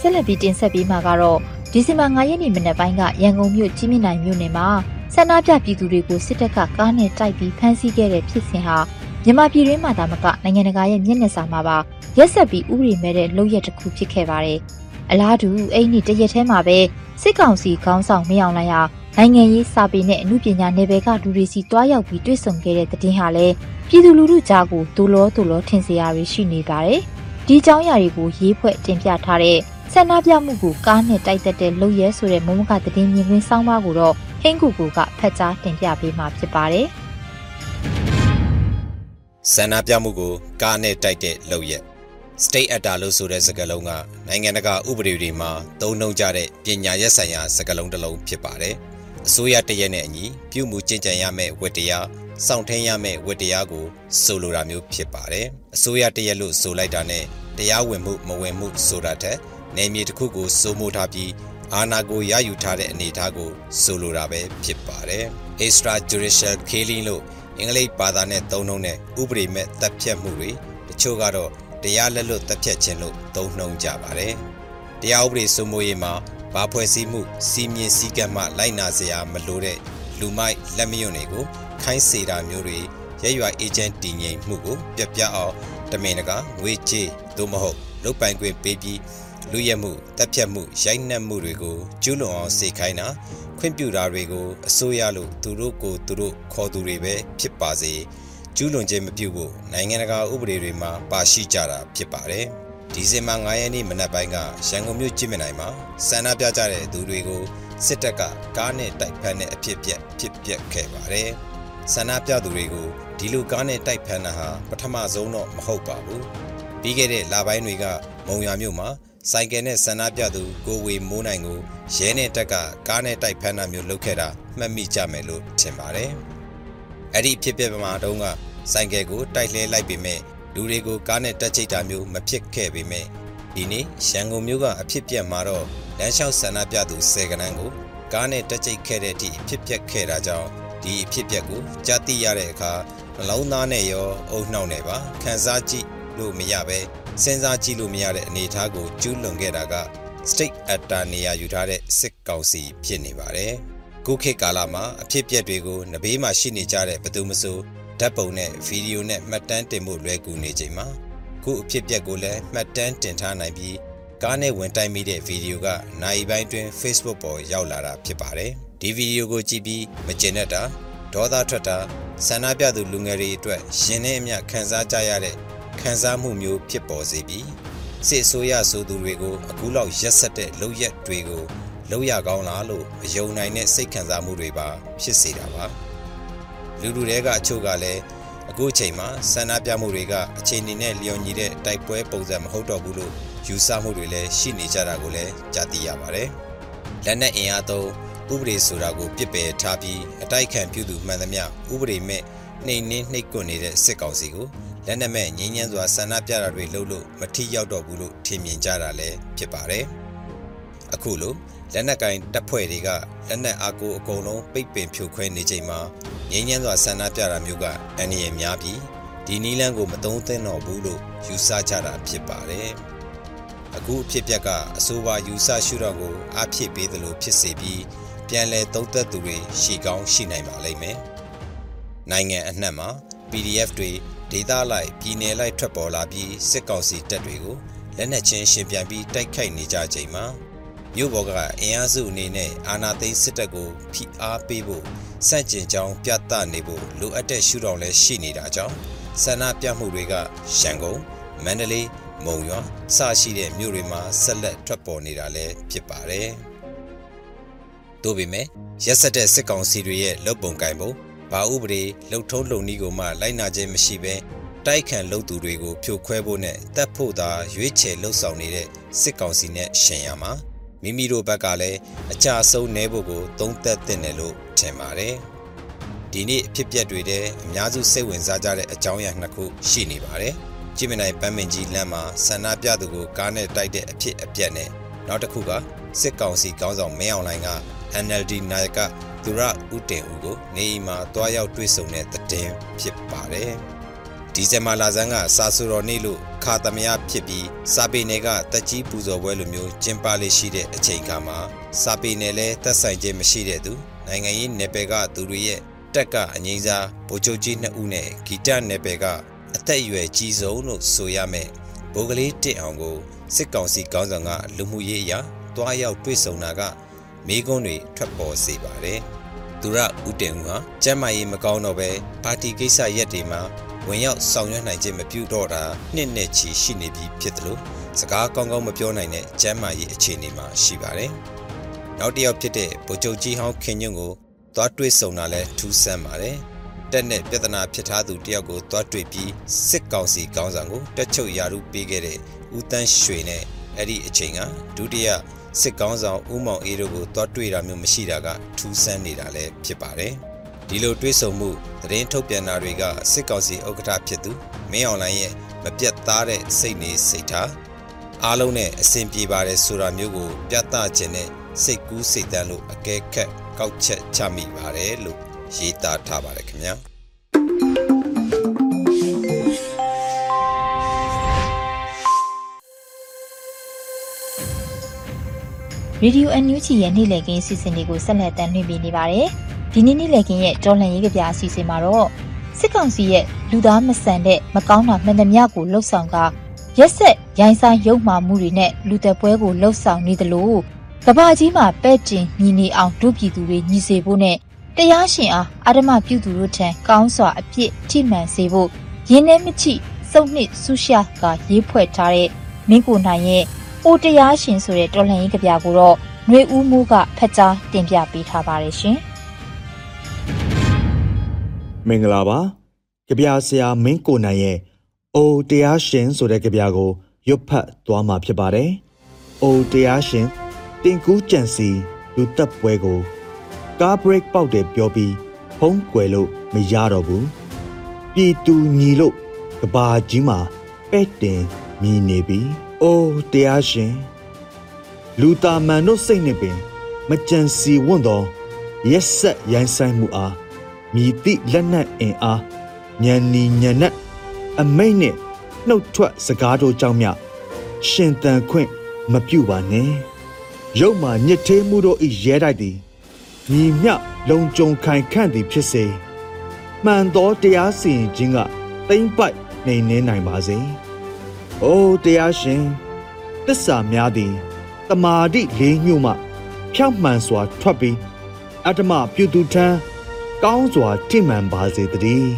ဆက်လက်ပြီးတင်ဆက်ပေးမှာကတော့ဒီဇင်ဘာ9ရက်နေ့မနက်ပိုင်းကရန်ကုန်မြို့ကြီးမြင့်နိုင်မြို့နယ်မှာဆန္ဒပြပြည်သူတွေကိုစစ်တပ်ကကားနဲ့တိုက်ပြီးဖမ်းဆီးခဲ့တဲ့ဖြစ်စဉ်ဟာမြန်မာပြည်တွင်းမှာဒါမကနိုင်ငံတကာရဲ့မျက်နှာစာမှာပါရက်ဆက်ပြီးဥပဒေမဲ့တဲ့လုပ်ရက်တစ်ခုဖြစ်ခဲ့ပါတယ်။အလားတူအဲ့ဒီတရက်ထဲမှာပဲစစ်ကောင်စီခေါင်းဆောင်မင်းအောင်လှိုင်ဟာနိုင်ငံရေးစာပေနဲ့အမှုပညာနယ်ပယ်ကလူတွေစီတွားရောက်ပြီးတွေ့ဆုံခဲ့တဲ့တဲ့တင်ဟာလည်းပြည်သူလူထုကြားကိုဒိုလောဒိုလောထင်စရာတွေရှိနေပါတယ်။ဒီအကြောင်းအရာတွေကိုရေးဖွဲ့တင်ပြထားတဲ့ ဆန္ဒပြမှုကိုကားနဲ့တိုက်သက်တဲ့လုပ်ရဲဆိုတဲ့မုံမကသတင်းမြင်ကွင်းဆောင်းပါးကိုတော့ဟင်းကူကူကဖတ်ကြားတင်ပြပေးမှာဖြစ်ပါတယ်ဆန္ဒပြမှုကိုကားနဲ့တိုက်တဲ့လုပ်ရက် state actor လို့ဆိုတဲ့စကားလုံးကနိုင်ငံတကာဥပဒေတွေမှာသုံးနှုန်းကြတဲ့ပညာရက်ဆိုင်ရာစကားလုံးတစ်လုံးဖြစ်ပါတယ်။အစိုးရတရက်နဲ့အညီပြုမှုကျင့်ကြံရမယ့်ဝတ္တရားစောင့်ထင်းရမယ့်ဝတ္တရားကိုဆိုလိုတာမျိုးဖြစ်ပါတယ်။အစိုးရတရက်လို့ဆိုလိုက်တာနဲ့တရားဝင်မှုမဝင်မှုဆိုတာထက် နယ်မြေတစ်ခုကိုစိုးမိုးထားပြီးအာဏာကိုရယူထားတဲ့အနေအထားကိုဆိုလိုတာပဲဖြစ်ပါတယ်။ extrajudicial killing လို့အင်္ဂလိပ်ဘာသာနဲ့သုံးနှုန်းတဲ့ဥပဒေမဲ့တပ်ဖြတ်မှုတွေတချို့ကတော့တရားလက်လွတ်တပ်ဖြတ်ခြင်းလို့သုံးနှုန်းကြပါတယ်။တရားဥပဒေစိုးမိုးရေးမှာဘာဖွဲ့စည်းမှုစီမင်းစည်းကမ်းမှလိုက်နာစရာမလိုတဲ့လူမိုက်လက်မယွန့်တွေကိုခိုင်းစေတာမျိုးတွေရဲရွာအေဂျင့်တည်ငြိမ်မှုကိုပြပြအောင်တမင်တကာငွေကြေးသို့မဟုတ်လုတ်ပိုင်ခွင့်ပေးပြီး လူရဲမှုတပ်ဖြတ်မှုရိုက်နှက်မှုတွေကိုကျူးလွန်အောင်စေခိုင်းတာခွင့်ပြုတာတွေကိုအစိုးရလို့သူတို့ကိုသူတို့ခေါ်သူတွေပဲဖြစ်ပါစေကျူးလွန်ခြင်းမပြုဖို့နိုင်ငံတကာဥပဒေတွေမှာပါရှိကြတာဖြစ်ပါတယ်ဒီဇင်ဘာ9ရက်နေ့မနက်ပိုင်းကရန်ကုန်မြို့ကြည့်မြင်နိုင်မှာဆန္ဒပြကြတဲ့သူတွေကိုစစ်တပ်ကကားနဲ့တိုက်ဖမ်းတဲ့အဖြစ်ပြက်ဖြစ်ပျက်ခဲ့ပါတယ်ဆန္ဒပြသူတွေကိုဒီလိုကားနဲ့တိုက်ဖမ်းတာဟာပထမဆုံးတော့မဟုတ်ပါဘူးပြီးခဲ့တဲ့လပိုင်းတွေကမုံရမြို့မှာ ဆိုင်ကယ်နဲ့ဆန္ဒပြသူကိုဝေမိုးနိုင်ကိုရဲနဲ့တက်ကကားနဲ့တိုက်ဖမ်းတာမျိုးလုပ်ခဲ့တာမှတ်မိကြမယ်လို့ထင်ပါတယ်။အဲ့ဒီဖြစ်ပျက်မှာတုန်းကဆိုင်ကယ်ကိုတိုက်လှဲလိုက်ပေမဲ့လူတွေကိုကားနဲ့တက်ချိတ်တာမျိုးမဖြစ်ခဲ့ပေမဲ့ဒီနေ့ရန်ကုန်မြို့ကအဖြစ်ပြက်မှာတော့လမ်းလျှောက်ဆန္ဒပြသူ၁၀ကနန်းကိုကားနဲ့တက်ချိတ်ခဲ့တဲ့အထိဖြစ်ပျက်ခဲ့တာကြောင့်ဒီအဖြစ်ပျက်ကိုကြားသိရတဲ့အခါနှလုံးသားနဲ့ရောအုံနှောက်နဲ့ပါခံစားကြည့်လို့မရပဲ စဉ်းစားကြည့်လို့မရတဲ့အနေအထားကိုကျူးလွန်ခဲ့တာက state actor နေရာယူထားတဲ့စစ်ကောင်စီဖြစ်နေပါတယ်။ခုခေတ်ကာလမှာအဖြစ်အပျက်တွေကိုနဘေးမှာရှိနေကြတဲ့ဘသူမဆိုဓာတ်ပုံနဲ့ဗီဒီယိုနဲ့မှတ်တမ်းတင်ဖို့လွယ်ကူနေချိန်မှာခုအဖြစ်အပျက်ကိုလည်းမှတ်တမ်းတင်ထားနိုင်ပြီးကားနဲ့ဝင်တိုက်မိတဲ့ဗီဒီယိုကနိုင်ပိုင်းတွင် Facebook ပေါ်ရောက်လာတာဖြစ်ပါတယ်။ဒီဗီဒီယိုကိုကြည့်ပြီးမကျင်တတ်တာဒေါသထွက်တာဆန္ဒပြသူလူငယ်တွေအတွက်ရင်ထဲအမျှခံစားကြရတဲ့ ခံစားမှုမျိုးဖြစ်ပေါ်စေပြီးစစ်ဆိုးရဆိုသူတွေကိုအခုလောက်ရက်ဆက်တဲ့လုံရက်တွေကိုလုံရကောင်းလားလို့မယုံနိုင်တဲ့စိတ်ခံစားမှုတွေပါဖြစ်စေတာပါလူလူတွေကအချို့ကလည်းအခုအချိန်မှာဆန္ဒပြမှုတွေကအချိန်နေနဲ့လျော်ညီတဲ့တိုက်ပွဲပုံစံမဟုတ်တော့ဘူးလို့ယူဆမှုတွေလည်းရှိနေကြတာကိုလည်းကြားသိရပါတယ်လက်နက်အင်အားသုံးဥပဒေဆိုတာကိုပြစ်ပယ်ထားပြီးအတိုက်ခံပြုသူမှန်သမျှဥပဒေမဲ့နှိမ်နှင်းနှိပ်ကွနေတဲ့စစ်ကောင်စီကို လက်နက်မဲ့ငင်းညမ်းစွာဆန္ဒပြတာတွေလုပ်လို့မထိရောက်တော့ဘူးလို့ထင်မြင်ကြတာလည်းဖြစ်ပါတယ်။အခုလိုလက်နက်ကင်တပ်ဖွဲ့တွေကလက်နက်အားကိုအကုန်လုံးပိတ်ပင်ဖြိုခွဲနေချိန်မှာငင်းညမ်းစွာဆန္ဒပြတာမျိုးကအန္တရာယ်များပြီးဒီနီလန်းကိုမသုံးသင့်တော့ဘူးလို့ယူဆကြတာဖြစ်ပါတယ်။အခုအဖြစ်အပျက်ကအဆိုပါယူဆရှုထောင့်ကိုအားဖြည့်ပေးသလိုဖြစ်စေပြီးပြန်လည်သုံးသပ်သူတွေရှိကောင်းရှိနိုင်ပါလိမ့်မယ်။နိုင်ငံအနှံ့မှာ PDF တွေ ဒေသလိုက်ပြည်နယ်လိုက်ထွက်ပေါ်လာပြီးစစ်ကောင်စီတပ်တွေကိုလက်နက်ချင်းရှင်ပြန်ပြီးတိုက်ခိုက်နေကြချိန်မှာမြို့ပေါ်ကအင်အားစုအနေနဲ့အာဏာသိမ်းစစ်တပ်ကိုဖိအားပေးဖို့စန့်ကျင်ကြောင်းပြသနေဖို့လိုအပ်တဲ့ရှုထောင့်လည်းရှိနေတာကြောင့်ဆန္ဒပြမှုတွေကရန်ကုန်မန္တလေးမုံရွာစရှိတဲ့မြို့တွေမှာဆက်လက်ထွက်ပေါ်နေတာလည်းဖြစ်ပါတယ်။သို့ပေမဲ့ရက်စက်တဲ့စစ်ကောင်စီတွေရဲ့လုပ်ပုံကင်ပုံ ဘာဥပဒေလှုပ်ထုံးလုံနည်းကိုမှလိုက်နာခြင်းမရှိဘဲတိုက်ခန့်လုပ်သူတွေကိုဖြိုခွဲဖို့နဲ့တပ်ဖို့သာရွေးချယ်လှုပ်ဆောင်နေတဲ့စစ်ကောင်စီနဲ့ရှင်ရမှာမိမိတို့ဘက်ကလည်းအကြဆုံးနေဖို့ကိုသုံးသက်တဲ့တယ်လို့ထင်ပါတယ်။ဒီနေ့အဖြစ်ပြက်တွေတဲ့အများစုစိတ်ဝင်စားကြတဲ့အကြောင်းအရာနှစ်ခုရှိနေပါတယ်။ကြည်မနိုင်ပန်းမင်ကြီးလမ်းမှာဆန္ဒပြသူကိုကားနဲ့တိုက်တဲ့အဖြစ်အပျက်နဲ့နောက်တစ်ခုကစစ်ကောင်စီကောင်းဆောင်မင်းအောင်လှိုင်က NLD နာယက သူရဦးတင်ဦးကိုနေအိမ်မှာတွားရောက်တွေ့ဆုံတဲ့တဲ့ဖြစ်ပါတယ်။ဒီဇင်ဘာလဆန်းကစာဆူတော်နေ့လို့ခါသမယဖြစ်ပြီးစာပေနယ်ကတက်ကြီးပူဇော်ပွဲလိုမျိုးကျင်းပလေးရှိတဲ့အချိန်ခါမှာစာပေနယ်လဲတက်ဆိုင်ခြင်းမရှိတဲ့သူနိုင်ငံရေးနယ်ပယ်ကသူတွေရဲ့တက်ကအငိမ့်စားဗိုလ်ချုပ်ကြီးနှစ်ဦးနဲ့ဂီတနယ်ပယ်ကအသက်အရွယ်ကြီးဆုံးလို့ဆိုရမယ်ဗိုလ်ကလေးတစ်အောင်ကိုစစ်ကောင်စီကောင်းဆောင်ကလူမှုရေးအရာတွားရောက်တွေ့ဆုံတာကမိကုန်းတွေထွက်ပေါ်စေပါတယ်။ သူရဦးတင်ဦးဟာကျမ်းမာရေးမကောင်းတော့ပဲပါတီကိစ္စရက်တွေမှာဝင်ရောက်ဆောင်ရွက်နိုင်ခြင်းမပြုတော့တာနှစ်နဲ့ချီရှိနေပြီဖြစ်တယ်လို့စကားကောင်းကောင်းမပြောနိုင်တဲ့ကျမ်းမာရေးအခြေအနေမှာရှိပါတယ်။နောက်တစ်ယောက်ဖြစ်တဲ့ဗိုလ်ချုပ်ကြီးဟောင်းခင်ညွန့်ကိုသွားတွေ့ဆုံတာလဲထူးဆန်းပါတယ်။တက်နဲ့ပြဿနာဖြစ်ထားသူတယောက်ကိုသွားတွေ့ပြီးစစ်ကောင်စီကောင်းဆောင်ကိုတက်ချုပ်ရာထူးပေးခဲ့တဲ့ဦးတန်းရွှေနဲ့အဲ့ဒီအချိန်ကဒုတိယ စစ်ကောင်းဆောင်ဦးမောင်အေးတို့ကိုတွားတွေ့တာမျိုးမရှိတာကထူးဆန်းနေတာလည်းဖြစ်ပါတယ်။ဒီလိုတွေ့ဆုံမှုသတင်းထုတ်ပြန်တာတွေကစစ်ကောင်စီဥက္ကဋ္ဌဖြစ်သူမင်းအောင်လှိုင်ရဲ့မပြတ်သားတဲ့စိတ်နေစိတ်ထားအားလုံးနဲ့အဆင်ပြေပါတယ်ဆိုတာမျိုးကို ပြသခြင်းနဲ့စိတ်ကူးစိတ်တမ်းလို့အကဲခတ်ကောက်ချက်ချမိပါတယ်လို့ရေးသားထားပါတယ်ခင်ဗျာ။ Radio NUG ရဲ့နေ့လည်ခင်းအစီအစဉ်လေးကိုဆက်လက်တင်ပြနေပါတယ်။ဒီနေ့နေ့လည်ခင်းရဲ့ကြော်လန့်ရေးကြပြအစီအစဉ်မှာတော့စစ်ကောင်စီရဲ့လူသားမဆန်တဲ့မကောင်းတာမှန်သမျှကိုလှုပ်ဆောင်ကရက်ဆက်ရိုင်းဆိုင်ရုပ်မာမှုတွေနဲ့လူသက်ပွဲကိုလှုပ်ဆောင်နေသလိုကဘာကြီးမှာပဲ့တင်ညီနေအောင်ဒုပြည်သူတွေညီစေဖို့နဲ့တရားရှင်အားအာဓမပြုသူတို့ထံကောင်းစွာအပြစ်ထိမှန်စေဖို့ရင်းနှဲမချိစုံနှစ်ဆုရှာကရေးဖွဲ့ထားတဲ့မင်းကိုနိုင်ရဲ့ အိုတရားရှင်ဆိုတဲ့တော်လှန်ရေးကြပြကိုတော့ຫນွေဦးမိုးကဖတ်ကြားတင်ပြပေးထားပါတယ်ရှင်။မင်္ဂလာပါကြပြဆရာမင်းကိုနိုင်ရဲ့အိုတရားရှင်ဆိုတဲ့ကြပြကိုရွတ်ဖတ်သွားမှာဖြစ်ပါတယ်အိုတရားရှင်တင်ကူးကြံစီလူတက်ပွဲကိုကားဘရိတ်ပေါက်တယ်ပြောပြီးဖုံးကွယ်လို့မရတော့ဘူးပြည်သူညီလို့ကဘာကြီးမှာပဲ့တင်မြည်နေပြီ အိုတရားရှင်လူတာမန်တို့စိတ်နဲ့ပင် မကြံစီဝွန့်သောရက်ဆက်ရိုင်းဆိုင်မှုအားမြည်သည့်လက်နက်အင်အားညံနီညံနက်အမိတ်နဲ့နှုတ်ထွက်စကားတို့ကြောင့်မြရှင်တန်ခွင့်မပြုပါနဲ့ရုပ်မှညစ်သေးမှုတို့ဤရဲတိုက်သည်ညီမြလုံကြုံခိုင်ခန့်သည်ဖြစ်စေမှန်သောတရားစီရင်ခြင်းကတိမ့်ပိုက်နေနေနိုင်ပါစေ။ အိုးတရားရှင်တစ္ဆာများသည်တမာတိလေးညှို့မှဖြောက်မှန်စွာထွက်ပြီးအတ္တမပြုသူထံကောင်းစွာထိမှန်ပါစေတည်း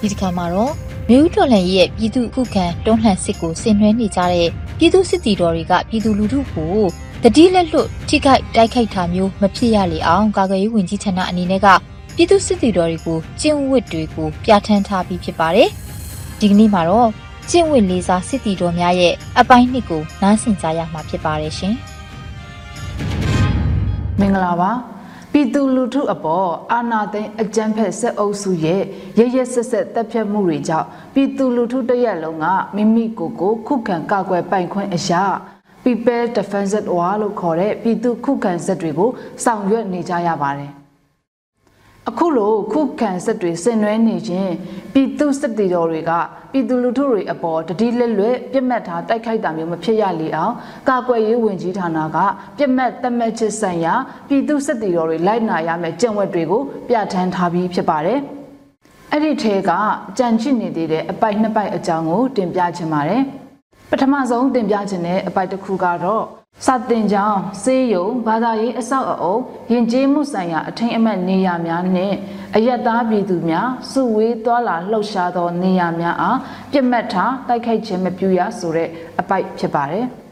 ဒီတစ်ခါမှာတော့မြို့တော်လှန်ရေးရဲ့ပြည်သူခုခံတွန်းလှန်စစ်ကိုဆင်နွှဲနေကြတဲ့ပြည်သူစစ်တီတော်တွေကပြည်သူလူထုကို တတိလက်လွတ်ထိခိုက်တိုက်ခိုက်တာမျိုးမဖြစ်ရလေအောင်ကာကွယ်ရေးဝန်ကြီးဌာနအနေနဲ့ကပြည်သူစစ်တီတော်တွေကိုကျင့်ဝတ်တွေကိုပြဋ္ဌာန်းထားပြီးဖြစ်ပါတယ်။ဒီကနေ့မှာတော့ကျင့်ဝတ်လေးစားစစ်တီတော်များရဲ့အပိုင်းနှစ်ကိုနားဆင်ကြရမှာဖြစ်ပါတယ်ရှင်။မင်္ဂလာပါပြည်သူလူထုအပေါ်အာဏာသိမ်းအကြမ်းဖက်ဆက်အုပ်စုရဲ့ရရဆက်ဆက်တပ်ဖြတ်မှုတွေကြောင့်ပြည်သူလူထုတရက်လုံးကမိမိကိုယ်ကိုခုခံကာကွယ်ပိုင်ခွင့်အရာ People Defense War လို့ခေါ်တဲ့ပြည်သူခုခံဇက်တွေကိုဆောင်ရွက်နေကြရပါတယ်အခုလိုခုခံစစ်တွေဆင်နွှဲနေခြင်းပြည်သူစစ်တီတော်တွေကပြည်သူလူထုတွေအပေါ်တတိလက်လွတ်ပြစ်မှတ်ထားတိုက်ခိုက်တာမျိုးမဖြစ်ရလေအောင်ကာကွယ်ရေးဝန်ကြီးဌာနကပြစ်မှတ်သတ်မှတ်ချက်ဆိုင်ရာပြည်သူစစ်တီတော်တွေလိုက်နာရမယ့်ကြံ့ဝတ်တွေကိုပြဋ္ဌာန်းထားပြီးဖြစ်ပါတယ်။အဲ့ဒီထဲကကြံ့ချစ်နေသေးတဲ့အပိုက်နှစ်ပိုက်အကြောင်းကိုတင်ပြချင်ပါတယ်။ ပထမဆုံးတင်ပြခြင်းတဲ့အပိုက်တစ်ခုကတော့စာတင်ကြောင်းစေးရုံဘာသာရေးအဆောက်အအုံယဉ်ကျေးမှုဆိုင်ရာအထိမ်းအမှတ်နေရာများနဲ့အယက်သားပြည်သူများစုဝေးသွာလာလှုပ်ရှားသောနေရာများအားပြစ်မှတ်ထားတိုက်ခိုက်ခြင်းမပြုရဆိုတဲ့အပိုက်ဖြစ်ပါတယ်။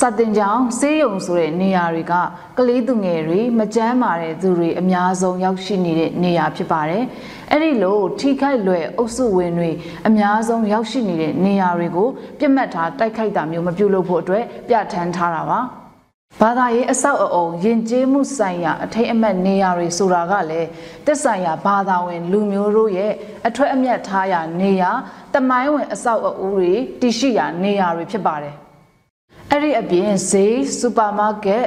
စာတင်ကြောင်းစေးရုံဆိုတဲ့နေရာတွေကကလေးသူငယ်တွေမကြမ်းမာတဲ့သူတွေအများဆုံးရောက်ရှိနေတဲ့နေရာဖြစ်ပါတယ်။အဲ့ဒီလိုထိခိုက်လွယ်အုပ်စုဝင်တွေအများဆုံးရောက်ရှိနေတဲ့နေရာတွေကိုပြစ်မှတ်ထားတိုက်ခိုက်တာမျိုးမပြုလုပ်ဖို့အတွက်ပြဋ္ဌာန်းထားတာပါ။ဘာသာရေးအဆောက်အအုံယဉ်ကျေးမှုဆိုင်ရာအထိတ်အမှတ်နေရာတွေဆိုတာကလည်းတက်ဆိုင်ရာဘာသာဝင် လူမျိုးတို့ရဲ့အထွတ်အမြတ်ထားရာနေရာတမိုင်းဝင်အဆောက်အဦတွေတည်ရှိရာနေရာတွေဖြစ်ပါတယ်။ အဲ့ဒီအပြင်ဈေးစူပါမားကတ်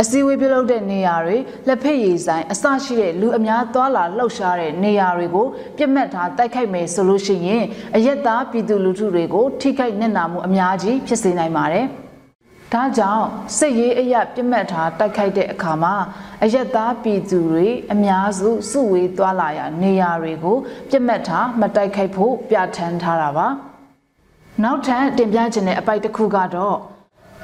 အစည်းအဝေးပြုလုပ်တဲ့နေရာတွေလက်ဖက်ရည်ဆိုင်အစရှိတဲ့လူအများသွားလာလှုပ်ရှားတဲ့နေရာတွေကိုပြစ်မှတ်ထားတိုက်ခိုက်မယ်ဆိုလို့ရှိရင်အယက်သားပြည်သူလူထုတွေကိုထိခိုက်နစ်နာမှုအများကြီးဖြစ်စေနိုင်ပါတယ်။ဒါကြောင့်စစ်ရေးအရာပြစ်မှတ်ထားတိုက်ခိုက်တဲ့အခါမှာအယက်သားပြည်သူတွေအများစုစုဝေးသွားလာရာနေရာတွေကိုပြစ်မှတ်ထားမတိုက်ခိုက်ဖို့ပြဋ္ဌာန်းထားတာပါ။နောက်ထပ်တင်ပြခြင်းတဲ့အပိုက်တစ်ခုကတော့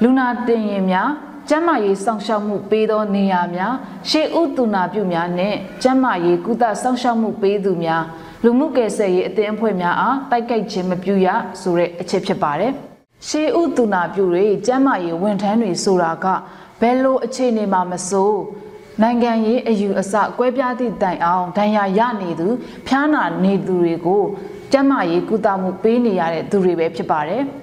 လူနာတင်ရင်များကျန်းမာရေးစောင့်ရှောက်မှုပေးသောနေရာများရှေးဥတုနာပြုများနဲ့ကျန်းမာရေးကုသစောင့်ရှောက်မှုပေးသူများလူမှုကယ်ဆယ်ရေးအသင်းအဖွဲ့များအားတိုက်ကြိုက်ခြင်းမပြုရဆိုတဲ့အချက်ဖြစ်ပါတယ်။ရှေးဥတုနာပြုတွေကျန်းမာရေးဝန်ထမ်းတွေဆိုတာကဘယ်လိုအခြေအနေမှာမဆိုနိုင်ငံရေးအယူအဆကွဲပြားသည့်တိုင်အောင်ဒဏ်ရာရနေသူဖျားနာနေသူတွေကိုကျန်းမာရေးကုသမှုပေးနေရတဲ့သူတွေပဲဖြစ်ပါတယ်။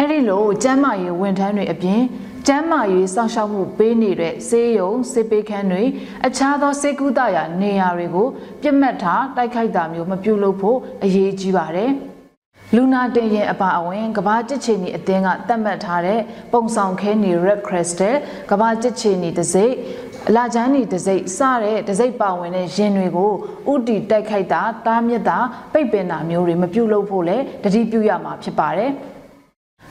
အဲ့ဒီလိုကျန်းမာရေးဝန်ထမ်းတွေအပြင်ကျန်းမာရေးစောင့်ရှောက်မှုပေးနေတဲ့ဆေးရုံစစ်ပေးခန်းတွေအခြားသောစေကုသရာနေရာတွေကိုပြစ်မှတ်ထားတိုက်ခိုက်တာမျိုးမပြုလုပ်ဖို့အရေးကြီးပါတယ်။လူနာတင်ရင်အပါအဝင်ကဘာကြစ်ချီနီအတင်းကတတ်မှတ်ထားတဲ့ပုံဆောင်ခဲနီ Red Crystal ကဘာကြစ်ချီနီတစ်စိတ်အလာချမ်းနီတစ်စိတ်စတဲ့တစ်စိတ်ပါဝင်တဲ့ရင်တွေကိုဥတီတိုက်ခိုက်တာတားမြစ်တာပိတ်ပင်တာမျိုးတွေမပြုလုပ်ဖို့လည်းတတိပြုရမှာဖြစ်ပါတယ်။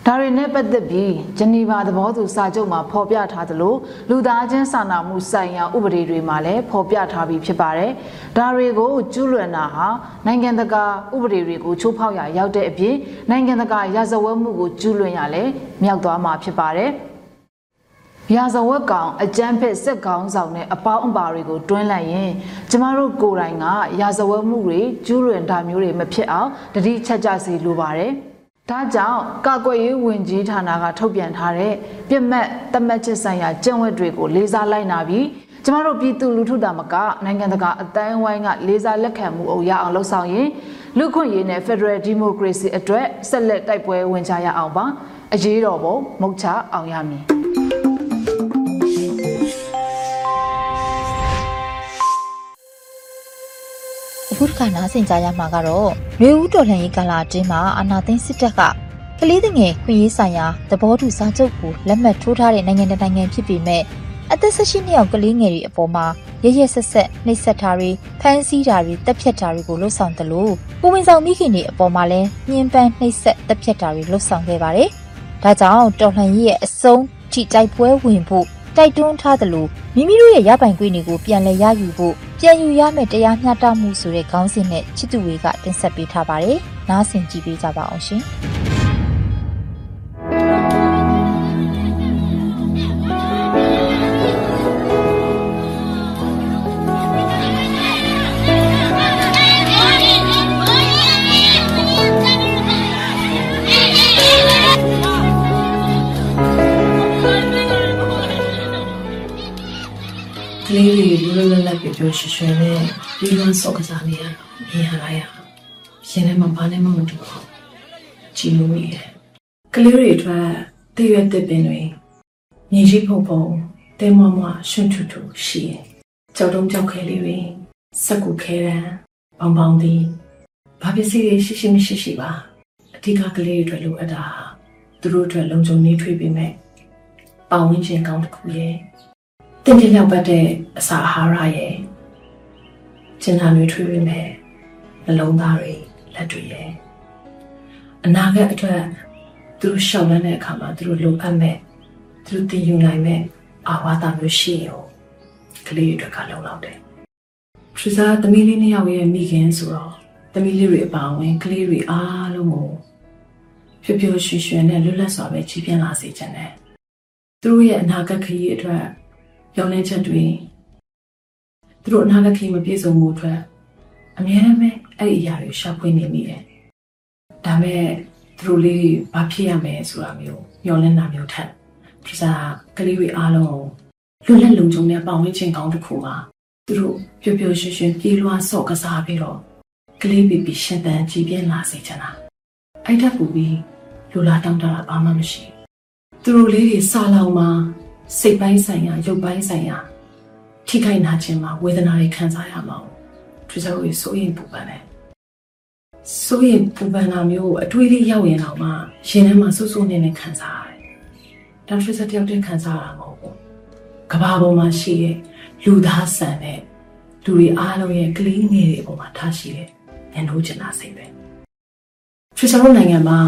ဒါတွေနဲ့ပတ်သက်ပြီးဂျနီဗာသဘောတူစာချုပ်မှာဖော်ပြထားသလိုလူသားချင်းစာနာမှုဆိုင်ရာဥပဒေတွေမှာလည်းဖော်ပြထားပြီးဖြစ်ပါတယ်။ဒါတွေကိုကျူးလွန်တာဟာနိုင်ငံတကာဥပဒေတွေကိုချိုးဖောက်ရရောက်တဲ့အပြင်နိုင်ငံတကာရာဇဝတ်မှုကိုကျူးလွန်ရလည်းမြောက်သွားမှာဖြစ်ပါတယ်။ရာဇဝတ်ကောင်အကြမ်းဖက်စက်ကောင်ဆောင်နဲ့အပေါင်းအပါတွေကိုတွန်းလိုက်ရင်ကျမတို့ကိုယ်တိုင်ကရာဇဝတ်မှုတွေကျူးလွန်တာမျိုးတွေမဖြစ်အောင်တတိချက်ကြစီလိုပါတယ်။ ဒါကြောင့်ကာကွယ်ရေးဝန်ကြီးဌာနကထုတ်ပြန်ထားတဲ့ပြစ်မှတ်တမတ်ချက်ဆိုင်ရာကျင့်ဝတ်တွေကိုလေးစားလိုက်နာပြီးကျမတို့ပြည်သူလူထုတာမကနိုင်ငံတကာအတိုင်းဝိုင်းကလေးစားလက်ခံမှုအုပ်ရအောင်လှုပ်ဆောင်ရင်လူခွင့်ရေးနဲ့ Federal Democracy အတွက်ဆက်လက်တိုက်ပွဲဝင်ကြရအောင်ပါအရေးတော်ပုံမုတ်ချအောင်ရမည် ခုတစ်ခါနားဆင်ကြရမှာကတော့ရေဦးတော်လှန်ရေးကာလအတွင်းမှာအာနာသိန်းစစ်တပ်ကကလေးငယ်ခွင့်ရေးဆိုင်ရာသဘောတူစာချုပ်ကိုလက်မှတ်ထိုးထားတဲ့နိုင်ငံတကာနိုင်ငံဖြစ်ပေမဲ့အသက်16နှစ်အောက်ကလေးငယ်တွေအပေါ်မှာရရဆက်ဆက်နှိပ်စက်တာတွေဖမ်းဆီးတာတွေတပ်ဖြတ်တာတွေကိုလှုပ်ဆောင်တယ်လို့ပုံဝင်ဆောင်မိခင်တွေအပေါ်မှာလည်းညှဉ်းပန်းနှိပ်စက်တပ်ဖြတ်တာတွေလှုပ်ဆောင်ခဲ့ပါတယ်။ဒါကြောင့်တော်လှန်ရေးရဲ့အဆုံးထိတိုက်ပွဲဝင်ဖို့ တိုက်တွန်းထားသလိုမိမိတို့ရဲ့ရပိုင်ခွင့်တွေကိုပြန်လည်ရယူဖို့ပြန်ယူရမယ့်တရားမျှတမှုဆိုတဲ့ခေါင်းစဉ်နဲ့ချစ်သူတွေကတင်ဆက်ပေးထားပါတယ်။နားဆင်ကြည့်ပေးကြပါအောင်ရှင်။ ပ်လပ်ပြောပြောရွှင်ရွှင်နဲ့ပြီးလွန်းစော့ကစားနေရတော့မြင်ရတာရရှင်ထဲမှာဘာနဲ့မှမတူဘူးကြည်လို့မိတယ်ကလေးတွေအတွက်တည့်ရွက်တဲ့ပင်တွေမြေကြီးဖုံဖုံတဲမွားမွားရွှွန့်ထူထူရှိတယ်ကြောက်တုံးကြောက်ခဲလေးတွေစက်ကူခဲရန်ပေါင်ပေါင်သည်ဘာပစ္စည်းတွေရှိရှိမရှိရှိပါအဓိကကလေးတွေအတွက်လိုအပ်တာသူတို့အတွက်လုံခြုံနေထွေးပေးမယ်ပတ်ဝန်းကျင်ကောင်းတစ်ခုရဲ့ တင်တင်ရောက်ပတ်တဲ့အစာအာဟာရရဲ့ကျင်နာတွေထွေးရမယ်နှလုံးသားတွေလက်တွေရဲ့အနာဂတ်အတွက်သူတို့ရှောက်လန်းတဲ့အခါမှာသူတို့လိုအပ်မဲ့သူတို့တင်ယူနိုင်မဲ့အာဝါဒမျိုးရှိရောကလေးတွေအတွက်ကလုံလောက်တယ်ထရီဇာသမီးလေးနှစ်ယောက်ရဲ့မိခင်ဆိုတော့သမီးလေးတွေအပါအဝင်ကလေးတွေအားလုံးကိုဖြိုးဖြိုးရွှင်ရွှင်နဲ့လွတ်လပ်စွာပဲကြီးပြင်းလာစေချင်တယ်သူတို့ရဲ့အနာဂတ်ခရီးအတွက် ပြောင်းလဲချက်တွေသူတို့အနာဂတ်ခရီးမပြည့်စုံမှုအတွက်အများအားဖြင့်အဲ့ဒီအရာတွေရှာဖွေနေမိတယ်ဒါမဲ့သူတို့လေးဘာဖြစ်ရမယ်ဆိုတာမျိုးမျှော်လင့်တာမျိုးထက်ဒီစားကလေးတွေအားလုံးကိုလွတ်လပ်လုံခြုံတဲ့ပတ်ဝန်းကျင်ကောင်းတစ်ခုမှာသူတို့ပျော်ပျော်ရွှင်ရွှင်ပြေးလွှားဆော့ကစားပြီးတော့ကလေးပီပီရှင်သန်ကြည်ပြင်းလာစေချင်တာအဲ့ထက်ပူပြီးလူလာတောင်းတတာဘာမှမရှိဘူးသူတို့လေးတွေစာလောင်မှာ စိတ်ပိုင်းဆိုင်ရာရုပ်ပိုင်းဆိုင်ရာထိခိုက်နာခြင်းမှာဝေဒနာတွေခံစားရမှာ။သူတို့ရဲ့စိုးရင်ပူပန်တယ်။စိုးရင်ပူပန်တာမျိုးကိုအတွေးလေးရောက်ရင်တော့မှရင်ထဲမှာဆူဆူနေနေခံစားရတယ်။ဒါထရစ်တယောက်တည်းခံစားရတာမဟုတ်ဘူး။ကဘာပေါ်မှာရှိတဲ့လူသားဆန်တဲ့လူတွေအားလုံးရဲ့ကလေးငယ်တွေအပေါ်မှာထားရှိတဲ့ညှိုးချင်တာစိတ်ပဲ။ထရစ်တို့နိုင်ငံမှာ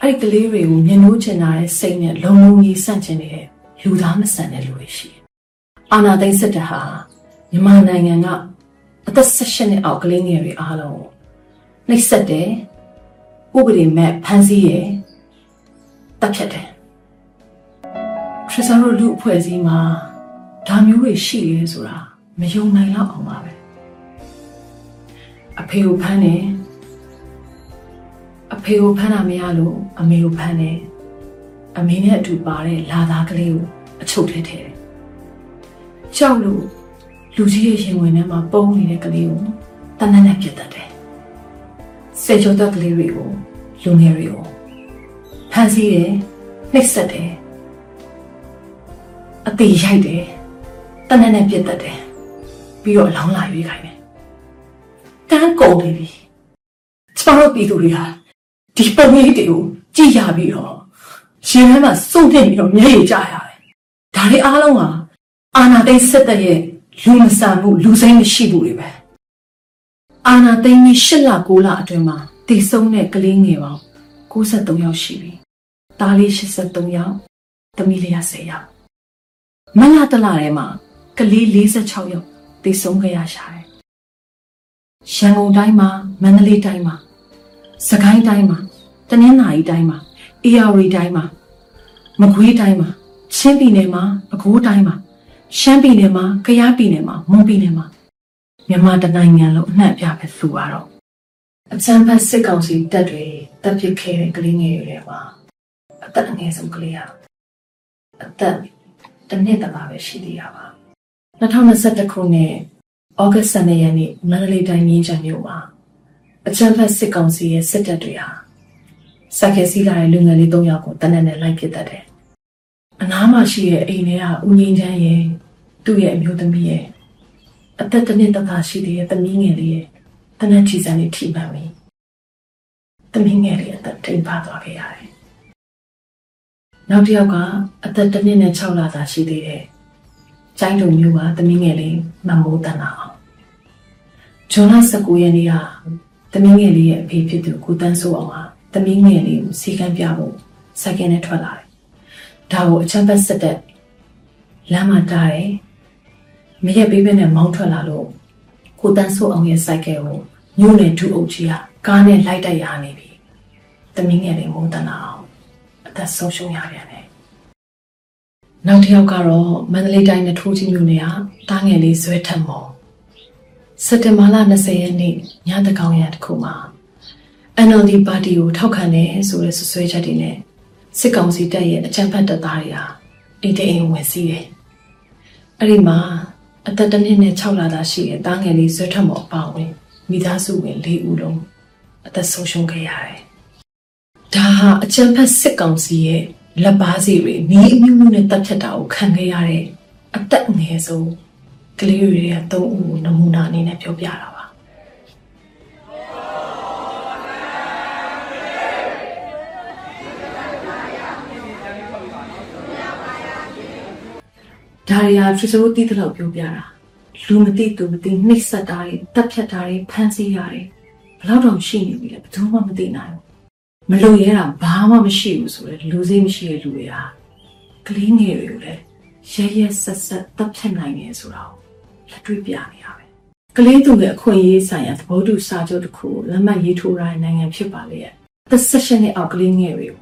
အဲ့ဒီကလေးတွေကိုညှိုးချင်တာရဲ့စိတ်နဲ့လုံလုံကြီးဆန့်ကျင်နေတဲ့ လူသားမဆန်တဲ့လူတွေရှိတယ်။အာနာသိန်းစစ်တပ်ဟာမြန်မာနိုင်ငံကအသက်16နှစ်အောက်ကလေးငယ်တွေအားလုံးကိုနှိပ်စက်တယ်ဥပဒေမဲ့ဖမ်းဆီးရယ်တပ်ဖြတ်တယ်ခရစ်စတန်တို့လူအဖွဲ့အစည်းမှာဒါမျိုးတွေရှိရဲဆိုတာမယုံနိုင်တော့အောင်ပါပဲအဖေကိုဖမ်းတယ်အဖေကိုဖမ်းတာမရလို့အမေကိုဖမ်းတယ် အမေနဲ့အတူပါတဲ့လာသားကလေးကိုအချုပ်ထဲထည့်တယ်ကြောက်လို့လူကြီးရဲ့ရင်ဝင်ထဲမှာပုံနေတဲ့ကလေးကိုတနက်နဲ့ပြတ်တတ်တယ်။စေချိုတဲ့ကလေးတွေကိုလူငယ်တွေကိုဖမ်းဆီးတယ်နှိပ်စက်တယ်အသေးရိုက်တယ်တနက်နဲ့ပြတ်တတ်တယ်ပြီးတော့အလောင်းလာရွေးခိုင်းတယ်။တန်းကုန်နေပြီ။ကျွန်တော်တို့ပြည်သူတွေဟာဒီပုံရိပ်တွေကိုကြည့်ရပြီးတော့ ရှင်ထဲမှာစုံတင်ပြီးတော့မျက်ရည်ကျရတယ်။ဒါတွေအားလုံးဟာအာနာသိန်းစစ်တပ်ရဲ့လူမဆန်မှုလူစိမ်းမရှိဘူးတွေပဲအာနာသိန်းကြီး၈လ9လအတွင်းမှာတည်ဆုံးတဲ့ကလေးငယ်ပေါင်း63ယောက်ရှိပြီ။သားလေး83ယောက်၊သမီးလေး10ယောက်။မလတလထဲမှာကလေး46ယောက်တည်ဆုံးခဲ့ရရှာတယ်။ရန်ကုန်တိုင်းမှာမန္တလေးတိုင်းမှာစကိုင်းတိုင်းမှာတနင်္သာရီတိုင်းမှာ အေရဝတီတိုင်းမှာမကွေးတိုင်းမှာချင်းပြည်နယ်မှာပဲခူးတိုင်းမှာရှမ်းပြည်နယ်မှာ၊ကယားပြည်နယ်မှာ၊မွန်ပြည်နယ်မှာမြန်မာတနိုင်ငံလုံးအနှံ့အပြားပဲဆိုရတော့အချမ်းဖတ်စစ်ကောင်စီတပ်တွေတပ်ပစ်ခဲ့တဲ့ကလေးငယ်တွေမှာအသက်အငယ်ဆုံးကလေးဟာအသက်တစ်နှစ်တပါပဲရှိသေးတာပါ2021ခုနှစ်ဩဂတ်12ရက်နေ့မန္တလေးတိုင်းမြင်းချံမြို့မှာအချမ်းဖတ်စစ်ကောင်စီရဲ့စစ်တပ်တွေဟာ စက်ခဲစီးလာတဲ့လူငယ်လေး၃ယောက်ကိုတနက်နဲ့လိုက်ပစ်တတ်တယ်အနားမှာရှိတဲ့အိမ်ထဲကဦးငင်းချမ်းရဲ့သူ့ရဲ့အမျိုးသမီးရဲ့အသက်တစ်နှစ်သက်သာရှိသေးတဲ့သမီးငယ်လေးရဲ့တနက်ချီစံလေးထိမှန်ပြီသမီးငယ်လေးအသက်ထိန်ပါသွားခဲ့ရတယ်နောက်တစ်ယောက်ကအသက်တစ်နှစ်နဲ့6လသာရှိသေးတယ်ကျိုင်းတုံမျိုးကသမီးငယ်လေးမမိုးတန်တာအောင်ဂျွန်လ19ရက်နေ့ကသမီးငယ်လေးရဲ့အဖေဖြစ်သူကိုတန်းစိုးအောင်ဟာ သမီးငယ်လေးကိုစီကံပြဖို့စိုက်ကဲနဲ့ထွက်လာတယ်ဒါကိုအချမ်းပတ်ဆက်တဲ့လမ်းမှာတားတယ်မရက်ပေးပေးနဲ့မောင်းထွက်လာလို့ကိုတန်းဆိုးအောင်ရဲ့စိုက်ကဲကိုညို့နဲ့ဒူအုပ်ကြီးကကားနဲ့လိုက်တိုက်ရနေပြီတမင်းငယ်လေးမုန်းတနာအောင်အသက်ဆုံးရှုံးရပြန်တယ်နောက်တစ်ယောက်ကတော့မန္တလေးတိုင်းနဲ့ထိုးကြီးမြို့နယ်ကတားငယ်လေးဇွဲထက်မော်စက်တင်ဘာလ20ရက်နေ့ညတကောင်ရတစ်ခုမှာ NLD ပါတီကိုထောက်ခံတယ်ဆိုတဲ့ဆွဆွဲချက်တွေနဲ့စစ်ကောင်စီတပ်ရဲ့အကြမ်းဖက်တပ်သားတွေဟာအိမ်တိမ်ဝင်စီးတယ်။အဲ့ဒီမှာအသက်တစ်နှစ်နဲ့6လသားရှိတဲ့တားငယ်လေးဇွဲထက်မော်အပါဝင်မိသားစုဝင်၄ဦးလုံးအသက်ဆုံးရှုံးခဲ့ရတယ်။ဒါဟာအကြမ်းဖက်စစ်ကောင်စီရဲ့လက်ပါစီတွေနီးအမျိုးမျိုးနဲ့တပ်ဖြတ်တာကိုခံခဲ့ရတဲ့အသက်အငယ်ဆုံးကလေးတွေရဲ့၃ဦးကိုနမူနာအနေနဲ့ပြောပြတာပါ။ ဒါရီယာထရီဆိုတီးတလောက်ပြောပြတာလူမသိသူမသိနှိပ်စက်တာတွေတပ်ဖြတ်တာတွေဖမ်းဆီးတာတွေဘယ်တော့တောင်ရှိနေပြီလဲဘယ်သူမှမသိနိုင်ဘူးမလုံရဲတာဘာမှမရှိဘူးဆိုတော့လူစိတ်မရှိတဲ့လူတွေဟာကလေးငယ်တွေကိုလည်းရဲရဲဆက်ဆက်တပ်ဖြတ်နိုင်တယ်ဆိုတာကိုလက်တွေ့ပြနေရပဲကလေးသူငယ်အခွင့်အရေးဆိုင်ရာသဘောတူစာချုပ်တစ်ခုကိုလက်မှတ်ရေးထိုးရတဲ့နိုင်ငံဖြစ်ပါလေရဲ့သက်ဆက်ရှင်တဲ့အောက်ကလေးငယ်တွေကို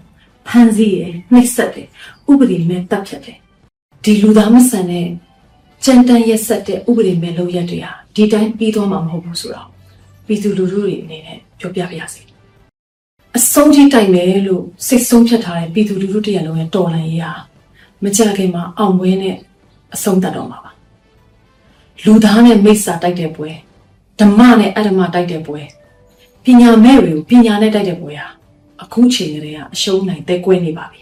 ဖမ်းဆီးရနှိပ်စက်တယ်ဥပဒေမဲ့တပ်ဖြတ်တယ် ဒီလူသားမဆန်တဲ့ကြမ်းတမ်းရက်ဆက်တဲ့ဥပဒေမဲ့လုပ်ရက်တွေဟာဒီတိုင်းပြီးသွားမှာမဟုတ်ဘူးဆိုတော့ပြည်သူလူထုတွေအနေနဲ့ပြောပြပါရစေအဆုံးထိတိုက်မယ်လို့စိတ်ဆုံးဖြတ်ထားတဲ့ပြည်သူလူထုတရလုံးရဲ့တော်လှန်ရေးဟာမကြခင်မှာအောင်ပွဲနဲ့အဆုံးသတ်တော့မှာပါလူသားနဲ့မိစ္ဆာတိုက်တဲ့ပွဲဓမ္မနဲ့အဓမ္မတိုက်တဲ့ပွဲပညာမဲ့တွေကိုပညာနဲ့တိုက်တဲ့ပွဲဟာအခုချိန်ကလေးကအရှုံးနိုင်တဲ့ကွဲနေပါပြီ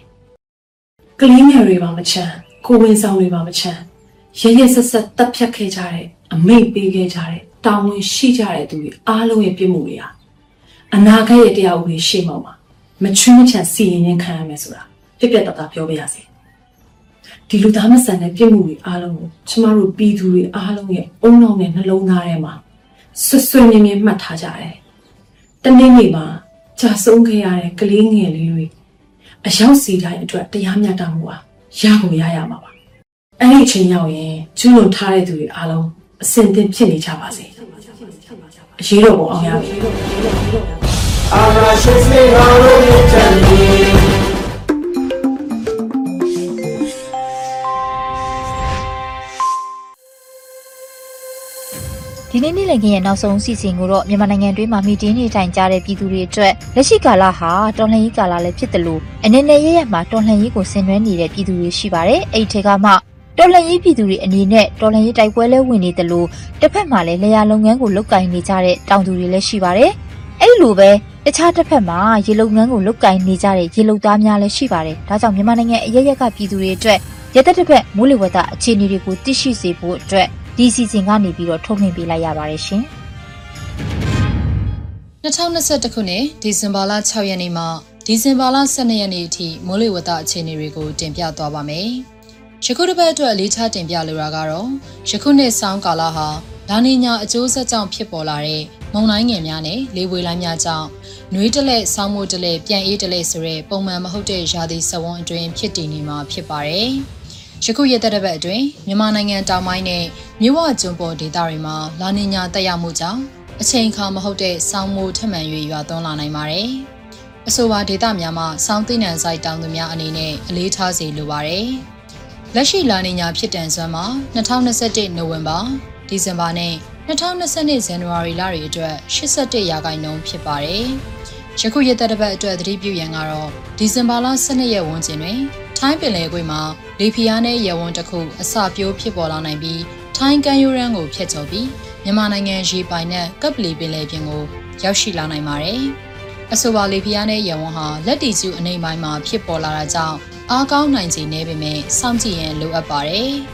ကလေးငယ်တွေပါမချမ်း ကိုဝင်ဆောင်တွေပါမချမ်းရဲရဲဆက်ဆက်တပ်ဖြတ်ခဲ့ကြတဲ့အမိတ်ပေးခဲ့ကြတဲ့တာဝန်ရှိကြတဲ့သူတွေအားလုံးရဲ့ပြစ်မှုတွေဟာအနာဂတ်ရဲ့တရားဥပဒေရှေ့မှောက်မှာမချွင်းမချန်စီရင်ရင်ခံရမယ်ဆိုတာပြက်ပြက်တသားပြောပြရစီဒီလူသားမဆန်တဲ့ပြစ်မှုတွေအားလုံးကိုကျမတို့ပြည်သူတွေအားလုံးရဲ့အုံနောက်နဲ့နှလုံးသားထဲမှာဆွဆွမြင်မြင်မှတ်ထားကြတယ်တနေ့နေ့မှာကြာဆုံးခဲ့ရတဲ့ကလေးငယ်လေးတွေအရောက်စီတိုင်းအတွက်တရားမျှတမှုဟာ ရကိုရရမှာပါအဲ့ဒီအချိန်ရောက်ရင်ကျူးလွန်ထားတဲ့သူတွေအားလုံးအစင်သင့်ဖြစ်နေကြပါစေအရေးတော်ပုံအောင်ရပြီအာနာရှိစေဟာလို့ချန်ဒီ ဒီနေ့နေ့လည်ခင်းရဲ့နောက်ဆုံးအစီအစဉ်ကိုတော့မြန်မာနိုင်ငံတွင်းမှာမိတင်းနေထိုင်ကြတဲ့ပြည်သူတွေအတွက်လက်ရှိကာလဟာတော်လှန်ရေးကာလလည်းဖြစ်တယ်လို့အနေနဲ့ရရမှာတော်လှန်ရေးကိုဆင်နွှဲနေတဲ့ပြည်သူတွေရှိပါတယ်။အဲ့ဒီထဲကမှတော်လှန်ရေးပြည်သူတွေအနေနဲ့တော်လှန်ရေးတိုက်ပွဲလဲဝင်နေတယ်လို့တစ်ဖက်မှာလည်းလျာလုပ်ငန်းကိုလုပ်ကင်နေကြတဲ့တောင်သူတွေလည်းရှိပါတယ်။အဲ့ဒီလိုပဲတခြားတစ်ဖက်မှာရေလုပ်ငန်းကိုလုပ်ကင်နေကြတဲ့ရေလုပ်သားများလည်းရှိပါတယ်။ဒါကြောင့်မြန်မာနိုင်ငံအရရက်ကပြည်သူတွေအတွက်ရသက်တစ်ဖက်မိုးလေဝသအခြေအနေတွေကိုသိရှိစေဖို့အတွက် ဒီစီစဉ်ကနေပြီးတော့ထုတ်လွှင့်ပေးလိုက်ရပါတယ်ရှင်။2021ခုနှစ်ဒီဇင်ဘာလ6ရက်နေ့မှဒီဇင်ဘာလ12ရက်နေ့အထိမိုးလေဝသအခြေအနေတွေကိုတင်ပြသွားပါမယ်။ယခုတစ်ပတ်အတွက်အလေးထားတင်ပြလိုတာကတော့ယခုနှစ်ဆောင်းကာလဟာလာနီညာအကျိုးဆက်ကြောင့်ဖြစ်ပေါ်လာတဲ့မုန်တိုင်းငယ်များနဲ့လေပွေလိုင်းများကြောင့်နှွေးတလက်ဆောင်းမိုးတလက်ပြန်အေးတလက်ဆိုတဲ့ပုံမှန်မဟုတ်တဲ့ရာသီစဝန်းအတွင်းဖြစ်တည်နေမှာဖြစ်ပါတယ်။ ယခုရက်သက်တစ်ပတ်အတွင်းမြန်မာနိုင်ငံတောင်ပိုင်းနဲ့မြဝကျွန်းပေါ်ဒေသတွေမှာလာနီညာတက်ရောက်မှုကြောင့်အချိန်အခါမဟုတ်တဲ့ဆောင်းမိုးထမှန်၍ရွာသွန်းလာနိုင်ပါတယ်။အဆိုပါဒေသများမှာဆောင်းသိနံဆိုင်တောင်သူများအနေနဲ့အလေးထားစေလိုပါတယ်။လက်ရှိလာနီညာဖြစ်တန်စွမ်းမှာ2021နိုဝင်ဘာ၊ဒီဇင်ဘာနဲ့2022ဇန်နဝါရီလတွေအတွက်81ရာခိုင်နှုန်းဖြစ်ပါတယ်။ ယခုရက်သက်တစ်ပတ်အတွက်သတိပြုရန်ကတော့ဒီဇင်ဘာလ12ရက်ဝန်းကျင်တွင်ထိုင်းပင်လယ်ကွေ့မှာလေဖီယာနဲ့ရေဝန်းတစ်ခုအစပြိုးဖြစ်ပေါ်လာနိုင်ပြီးထိုင်းကန်ယူရန်ကိုဖျက်ချော်ပြီးမြန်မာနိုင်ငံရေပိုင်နဲ့ကပ်ပလီပင်လယ်ပြင်ကိုရောက်ရှိလာနိုင်ပါတယ်။အဆိုပါလေဖီယာနဲ့ရေဝန်းဟာလက်တီကျူအနေပိုင်းမှာဖြစ်ပေါ်လာတာကြောင့်အားကောင်းနိုင်ခြေနည်းပေမဲ့စောင့်ကြည့်ရန်လိုအပ်ပါတယ်။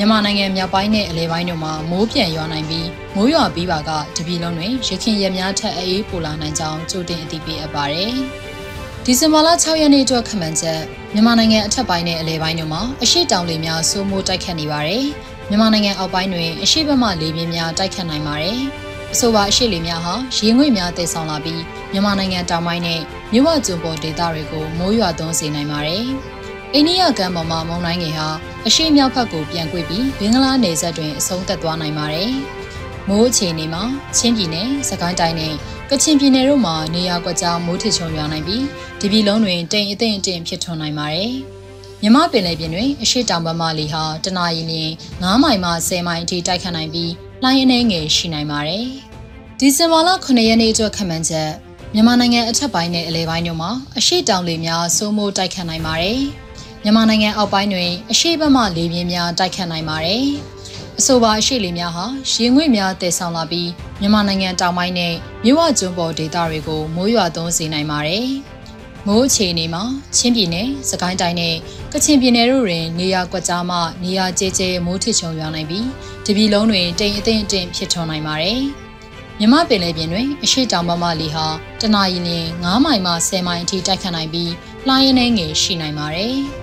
မြန်မာနိုင်ငံမြောက်ပိုင်းနဲ့အလဲပိုင်းတို့မှာမိုးပြန်ရွာနိုင်ပြီးမိုးရွာပြီးပါကတပြည်လုံးတွင်ရခင်ရက်များထက်အေးပိုလာနိုင်ကြောင်းကြိုတင်အသိပေးအပ်ပါတယ်။ဒီဇင်ဘာလ6ရက်နေ့အတွက်ခန့်မှန်းချက်မြန်မာနိုင်ငံအထက်ပိုင်းနဲ့အလဲပိုင်းတို့မှာအရှိတောင်လေများစိုးမိုးတိုက်ခတ်နေပါတယ်။မြန်မာနိုင်ငံအောက်ပိုင်းတွင်အရှိဘက်မှလေပြင်းများတိုက်ခတ်နိုင်ပါတယ်။အဆိုပါအရှိလေများဟာရေငွေ့များတည်ဆောင်လာပြီးမြန်မာနိုင်ငံတောင်ပိုင်းနဲ့မြဝကျွန်းပေါ်ဒေသတွေကိုမိုးရွာသွန်းစေနိုင်ပါတယ်။ အိန္ဒိယကမ်းပေါ်မှာမုန်တိုင်းငယ်ဟာအရှိမြောက်ဘက်ကိုပြန်ကွေ့ပြီးဘင်္ဂလားနယ်စပ်တွင်အဆုံးသက်သွားနိုင်ပါတယ်။မိုးအခြေအနေမှာချင်းပြည်နယ်၊စကိုင်းတိုင်းနဲ့ကချင်ပြည်နယ်တို့မှာနေရာကွက်ကြားမိုးထစ်ချုံရွာနိုင်ပြီးဒီပြည်လုံးတွင်တိမ်အထင်အထင်ဖြစ်ထွန်းနိုင်ပါတယ်။မြမပင်လယ်ပြင်တွင်အရှိတောင်ဘက်မှလေဟာတနအီလရင်9မိုင်မှ10မိုင်အထိတိုက်ခတ်နိုင်ပြီးလှိုင်းအနေငယ်ရှိနိုင်ပါတယ်။ဒီဇင်ဘာလ9ရက်နေ့အတွက်ခန့်မှန်းချက်မြန်မာနိုင်ငံအထက်ပိုင်းနဲ့အလဲပိုင်းတို့မှာအရှိတောင်လေများစိုးမိုးတိုက်ခတ်နိုင်ပါတယ်။ မြန်မာနိုင်ငံအောက်ပိုင်းတွင်အရှိဘက်မှလေပြင်းများတိုက်ခတ်နိုင်ပါတယ်။အဆိုပါအရှိလေများဟာရေငွေ့များတည်ဆောင်လာပြီးမြန်မာနိုင်ငံတောင်ပိုင်းနဲ့မြဝကျွန်းပေါ်ဒေသတွေကိုမိုးရွာသွန်းစေနိုင်ပါတယ်။မိုးအခြေအနေမှာချင်းပြည်နယ်၊စကိုင်းတိုင်းနဲ့ကချင်ပြည်နယ်တို့တွင်နေရာကွက်ကြားမှနေရာကျဲကျဲမိုးထစ်ချုံရွာနိုင်ပြီးတပြည်လုံးတွင်တိမ်အထင်အထင်ဖြစ်ထွန်းနိုင်ပါတယ်။မြမပင်လယ်ပြင်တွင်အရှိတောင်ဘက်မှလေဟာတနအီလ9မိုင်မှ10မိုင်အထိတိုက်ခတ်နိုင်ပြီးလှိုင်းရင်းငယ်ရှိနိုင်ပါတယ်။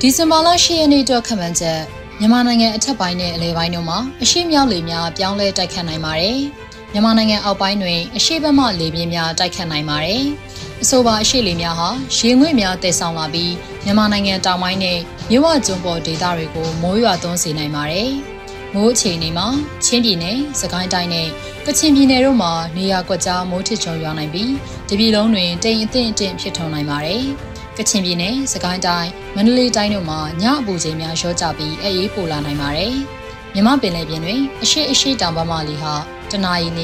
ဒီဇင်ဘာလ10ရက်နေ့အတွက်ခန့်မှန်းချက်မြန်မာနိုင်ငံအထက်ပိုင်းနဲ့အလယ်ပိုင်းတို့မှာအရှိမြောက်လေများပြောင်းလဲတိုက်ခတ်နိုင်ပါတယ်။မြန်မာနိုင်ငံအောက်ပိုင်းတွင်အရှိဘက်မှလေပြင်းများတိုက်ခတ်နိုင်ပါတယ်။အဆိုပါအရှိလေများဟာရေငွေ့များတည်ဆောင်လာပြီးမြန်မာနိုင်ငံတောင်ပိုင်းနဲ့မြဝကျွန်းပေါ်ဒေသတွေကိုမိုးရွာသွန်းစေနိုင်ပါတယ်။မိုးအခြေအနေမှာချင်းပြည်နယ်၊စကိုင်းတိုင်းနဲ့ကချင်ပြည်နယ်တို့မှာနေရာကွက်ကြားမိုးထစ်ချုံရွာနိုင်ပြီးတပြည်လုံးတွင်တိမ်အထင်အထင်ဖြစ်ထွန်းနိုင်ပါတယ်။ ကချင်ပြည်နယ်၊စကိုင်းတိုင်း၊မန္တလေးတိုင်းတို့မှာညအပူချိန်များလျော့ကျပြီးအေးအေးပိုလာနိုင်ပါတယ်။မြမပင်လယ်ပြင်တွင်အရှိအရှိတောင်ပမာလီဟာတနအီလ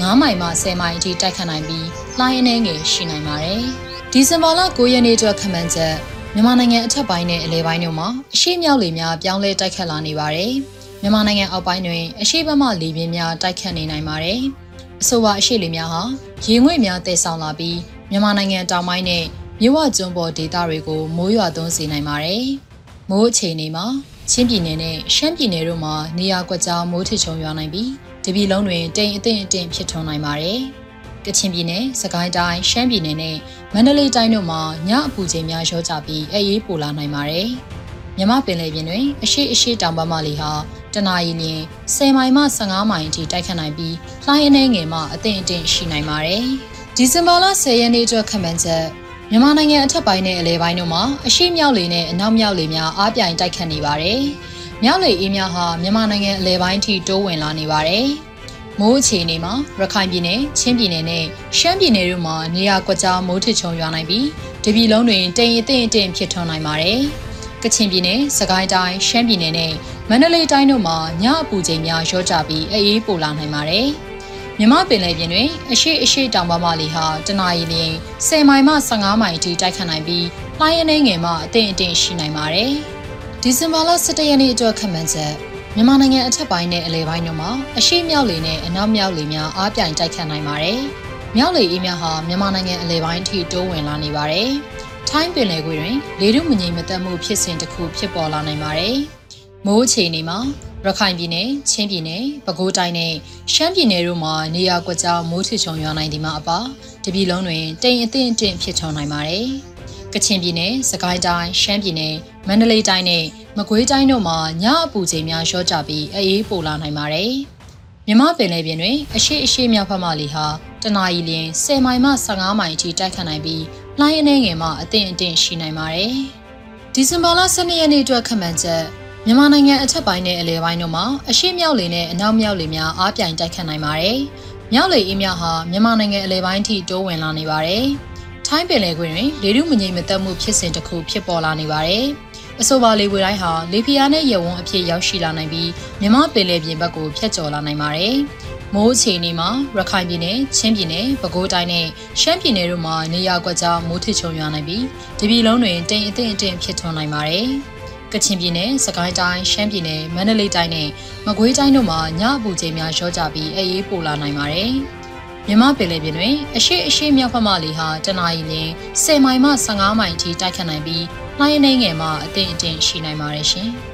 9မိုင်မှ10မိုင်အထိတိုက်ခတ်နိုင်ပြီးလှိုင်းအနှဲငယ်ရှိနိုင်ပါတယ်။ဒီဇင်ဘာလ9ရက်နေ့အတွက်ခန့်မှန်းချက်မြန်မာနိုင်ငံအထက်ပိုင်းနဲ့အလယ်ပိုင်းတို့မှာအရှိမြောက်လေများပြောင်းလဲတိုက်ခတ်လာနေပါတယ်။မြန်မာနိုင်ငံအောက်ပိုင်းတွင်အရှိဘက်မှလေပြင်းများတိုက်ခတ်နေနိုင်ပါတယ်။အဆိုပါအရှိလေများဟာရေငွေ့များတည်ဆောင်လာပြီးမြန်မာနိုင်ငံတောင်ပိုင်းနဲ့ မြဝကျွန်းပေါ်ဒေသတွေကိုမိုးရွာသွန်းစေနိုင်ပါတယ်။မိုးအခြေအနေမှာချင်းပြည်နယ်နဲ့ရှမ်းပြည်နယ်တို့မှာနေရာကွက်ကြားမိုးထစ်ချုံရွာနိုင်ပြီးတပြည်လုံးတွင်တိမ်အထင်အထင်ဖြစ်ထွန်းနိုင်ပါတယ်။ကချင်ပြည်နယ်၊စကိုင်းတိုင်း၊ရှမ်းပြည်နယ်နဲ့မန္တလေးတိုင်းတို့မှာညအပူချိန်များလျော့ကျပြီးအေးအေးပိုလာနိုင်ပါတယ်။မြမပင်လယ်ပြင်တွင်အရှိအရှိတောင်ပမာလီဟာတနအီလ10မိုင်မှ15မိုင်အထိတိုက်ခတ်နိုင်ပြီးလှိုင်းအနှဲငယ်မှအထင်အထင်ရှိနိုင်ပါတယ်။ဒီဇင်ဘာလ10ရက်နေ့အတွက်ခန့်မှန်းချက် မြန်မာနိုင်ငံအထက်ပိုင်းနဲ့အလယ်ပိုင်းတို့မှာအရှိမြောက်လေနဲ့အနောက်မြောက်လေများအားပြိုင်တိုက်ခတ်နေပါတယ်။မြောက်လေအေးများဟာမြန်မာနိုင်ငံအလယ်ပိုင်းထိတိုးဝင်လာနေပါတယ်။မိုးအခြေအနေမှာရခိုင်ပြည်နယ်၊ချင်းပြည်နယ်နဲ့ရှမ်းပြည်နယ်တို့မှာနေရာကွက်ကြားမိုးထစ်ချုံရွာနိုင်ပြီးတပြည်လုံးတွင်တိမ်အထင်အထင်ဖြစ်ထွန်းနိုင်ပါတယ်။ကချင်ပြည်နယ်၊စကိုင်းတိုင်း၊ရှမ်းပြည်နယ်နဲ့မန္တလေးတိုင်းတို့မှာညအပူချိန်များလျော့ကျပြီးအေးအေးပိုလာနိုင်ပါတယ်။ မြမပင်လယ်ပြင်တွင်အရှိအရှိတောင်ပမာလီဟာတနအီလ10မိုင်မှ15မိုင်အထိတိုက်ခတ်နိုင်ပြီးလှိုင်းအနှဲငယ်မှအထင်အထင်ရှိနိုင်ပါတယ်။ဒီဇင်ဘာလ17ရက်နေ့အတွက်ခန့်မှန်းချက်မြန်မာနိုင်ငံအထက်ပိုင်းနဲ့အလယ်ပိုင်းတို့မှာအရှိမြောက်လေနဲ့အနောက်မြောက်လေများအားပြိုင်တိုက်ခတ်နိုင်ပါတယ်။မြောက်လေအေးများဟာမြန်မာနိုင်ငံအလယ်ပိုင်းအထိတိုးဝင်လာနေပါတယ်။ထိုင်းပင်လယ်ကွေ့တွင်လေထုမငြိမ်မသက်မှုဖြစ်စဉ်တစ်ခုဖြစ်ပေါ်လာနိုင်ပါတယ်။ မိုးအခြေအနေမှာရခိုင်ပြည်နယ်၊ချင်းပြည်နယ်၊ပဲခူးတိုင်းနဲ့ရှမ်းပြည်နယ်တို့မှာနေရာကွက်ကြားမိုးထစ်ချုံရွာနိုင်ဒီမှာအပါတပြည်လုံးတွင်တိမ်အထင်အထင်ဖြစ်ထွန်းနိုင်ပါတယ်။ကချင်ပြည်နယ်၊စကိုင်းတိုင်း၊ရှမ်းပြည်နယ်၊မန္တလေးတိုင်းနဲ့မကွေးတိုင်းတို့မှာညအပူချိန်များလျော့ကျပြီးအေးပိုလာနိုင်ပါတယ်။မြမပင်လယ်ပြင်တွင်အရှိအရှိမြောက်ဖက်မှလီဟာတနအီလ10မိုင်မှ15မိုင်အထိတိုက်ခတ်နိုင်ပြီးလှိုင်းအနှဲငယ်မှအထင်အထင်ရှိနိုင်ပါတယ်။ဒီဇင်ဘာလ12ရက်နေ့အတွက်ခန့်မှန်းချက် မြန်မာနိုင်ငံအထက်ပိုင်းနဲ့အလယ်ပိုင်းတို့မှာအရှိမြောက်လေနဲ့အနောက်မြောက်လေများအားပြိုင်တိုက်ခတ်နိုင်ပါတယ်။မြောက်လေအေးများဟာမြန်မာနိုင်ငံအလယ်ပိုင်းထိတိုးဝင်လာနေပါတယ်။ထိုင်းပင်လယ်ကွေ့တွင်လေထုမငြိမ်မသက်မှုဖြစ်စဉ်တစ်ခုဖြစ်ပေါ်လာနေပါတယ်။အဆိုပါလေပွေတိုင်းဟာလေဖီယာနဲ့ရေဝန်းအဖြစ်ရောက်ရှိလာနိုင်ပြီးမြမပင်လယ်ပြင်ဘက်ကိုဖျက်ကျော်လာနိုင်ပါတယ်။မိုးအခြေအနေမှာရခိုင်ပြည်နယ်၊ချင်းပြည်နယ်၊ပဲခူးတိုင်းနဲ့ရှမ်းပြည်နယ်တို့မှာနေရာကွက်ကြားမိုးထစ်ချုံရွာနိုင်ပြီးတပြည်လုံးတွင်တိမ်အထင်အထင်ဖြစ်ထွန်းနိုင်ပါတယ်။ ကချင်ပြည်နယ်၊စကိုင်းတိုင်း၊ရှမ်းပြည်နယ်၊မန္တလေးတိုင်းနဲ့မကွေးတိုင်းတို့မှာညအပူချိန်များလျော့ကျပြီးအေးအေးပိုလာနိုင်ပါတယ်။မြမပင်လယ်ပြင်တွင်အရှိအရှိမြောက်ဖက်မှလေဟာတနအီလ10မိုင်မှ15မိုင်ထိတိုက်ခတ်နိုင်ပြီးလှိုင်းအနေငယ်မှာအထင်အထင်ရှိနိုင်ပါတယ်ရှင်။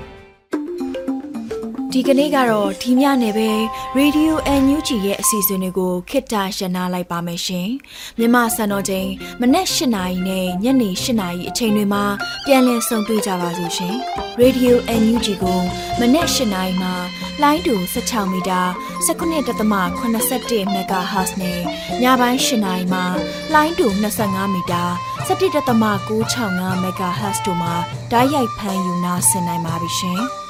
ဒီကနေ့ကတော့ဒီညနေပဲ Radio NUG ရဲ့အစီအစဉ်တွေကိုခਿੱတရနာလိုက်ပါမယ်ရှင်။မြမစံတော်ချိန်မနက်၈နာရီနဲ့ညနေ၈နာရီအချိန်တွေမှာပြောင်းလဲဆုံတွေ့ကြပါလို့ရှင်။ Radio NUG ကိုမနက်၈နာရီမှာလိုင်းတူ16မီတာ19.87 MHz နဲ့ညပိုင်း၈နာရီမှာလိုင်းတူ25မီတာ17.665 MHz တို့မှာဓာတ်ရိုက်ဖမ်းယူနာဆင်နိုင်ပါပြီရှင်။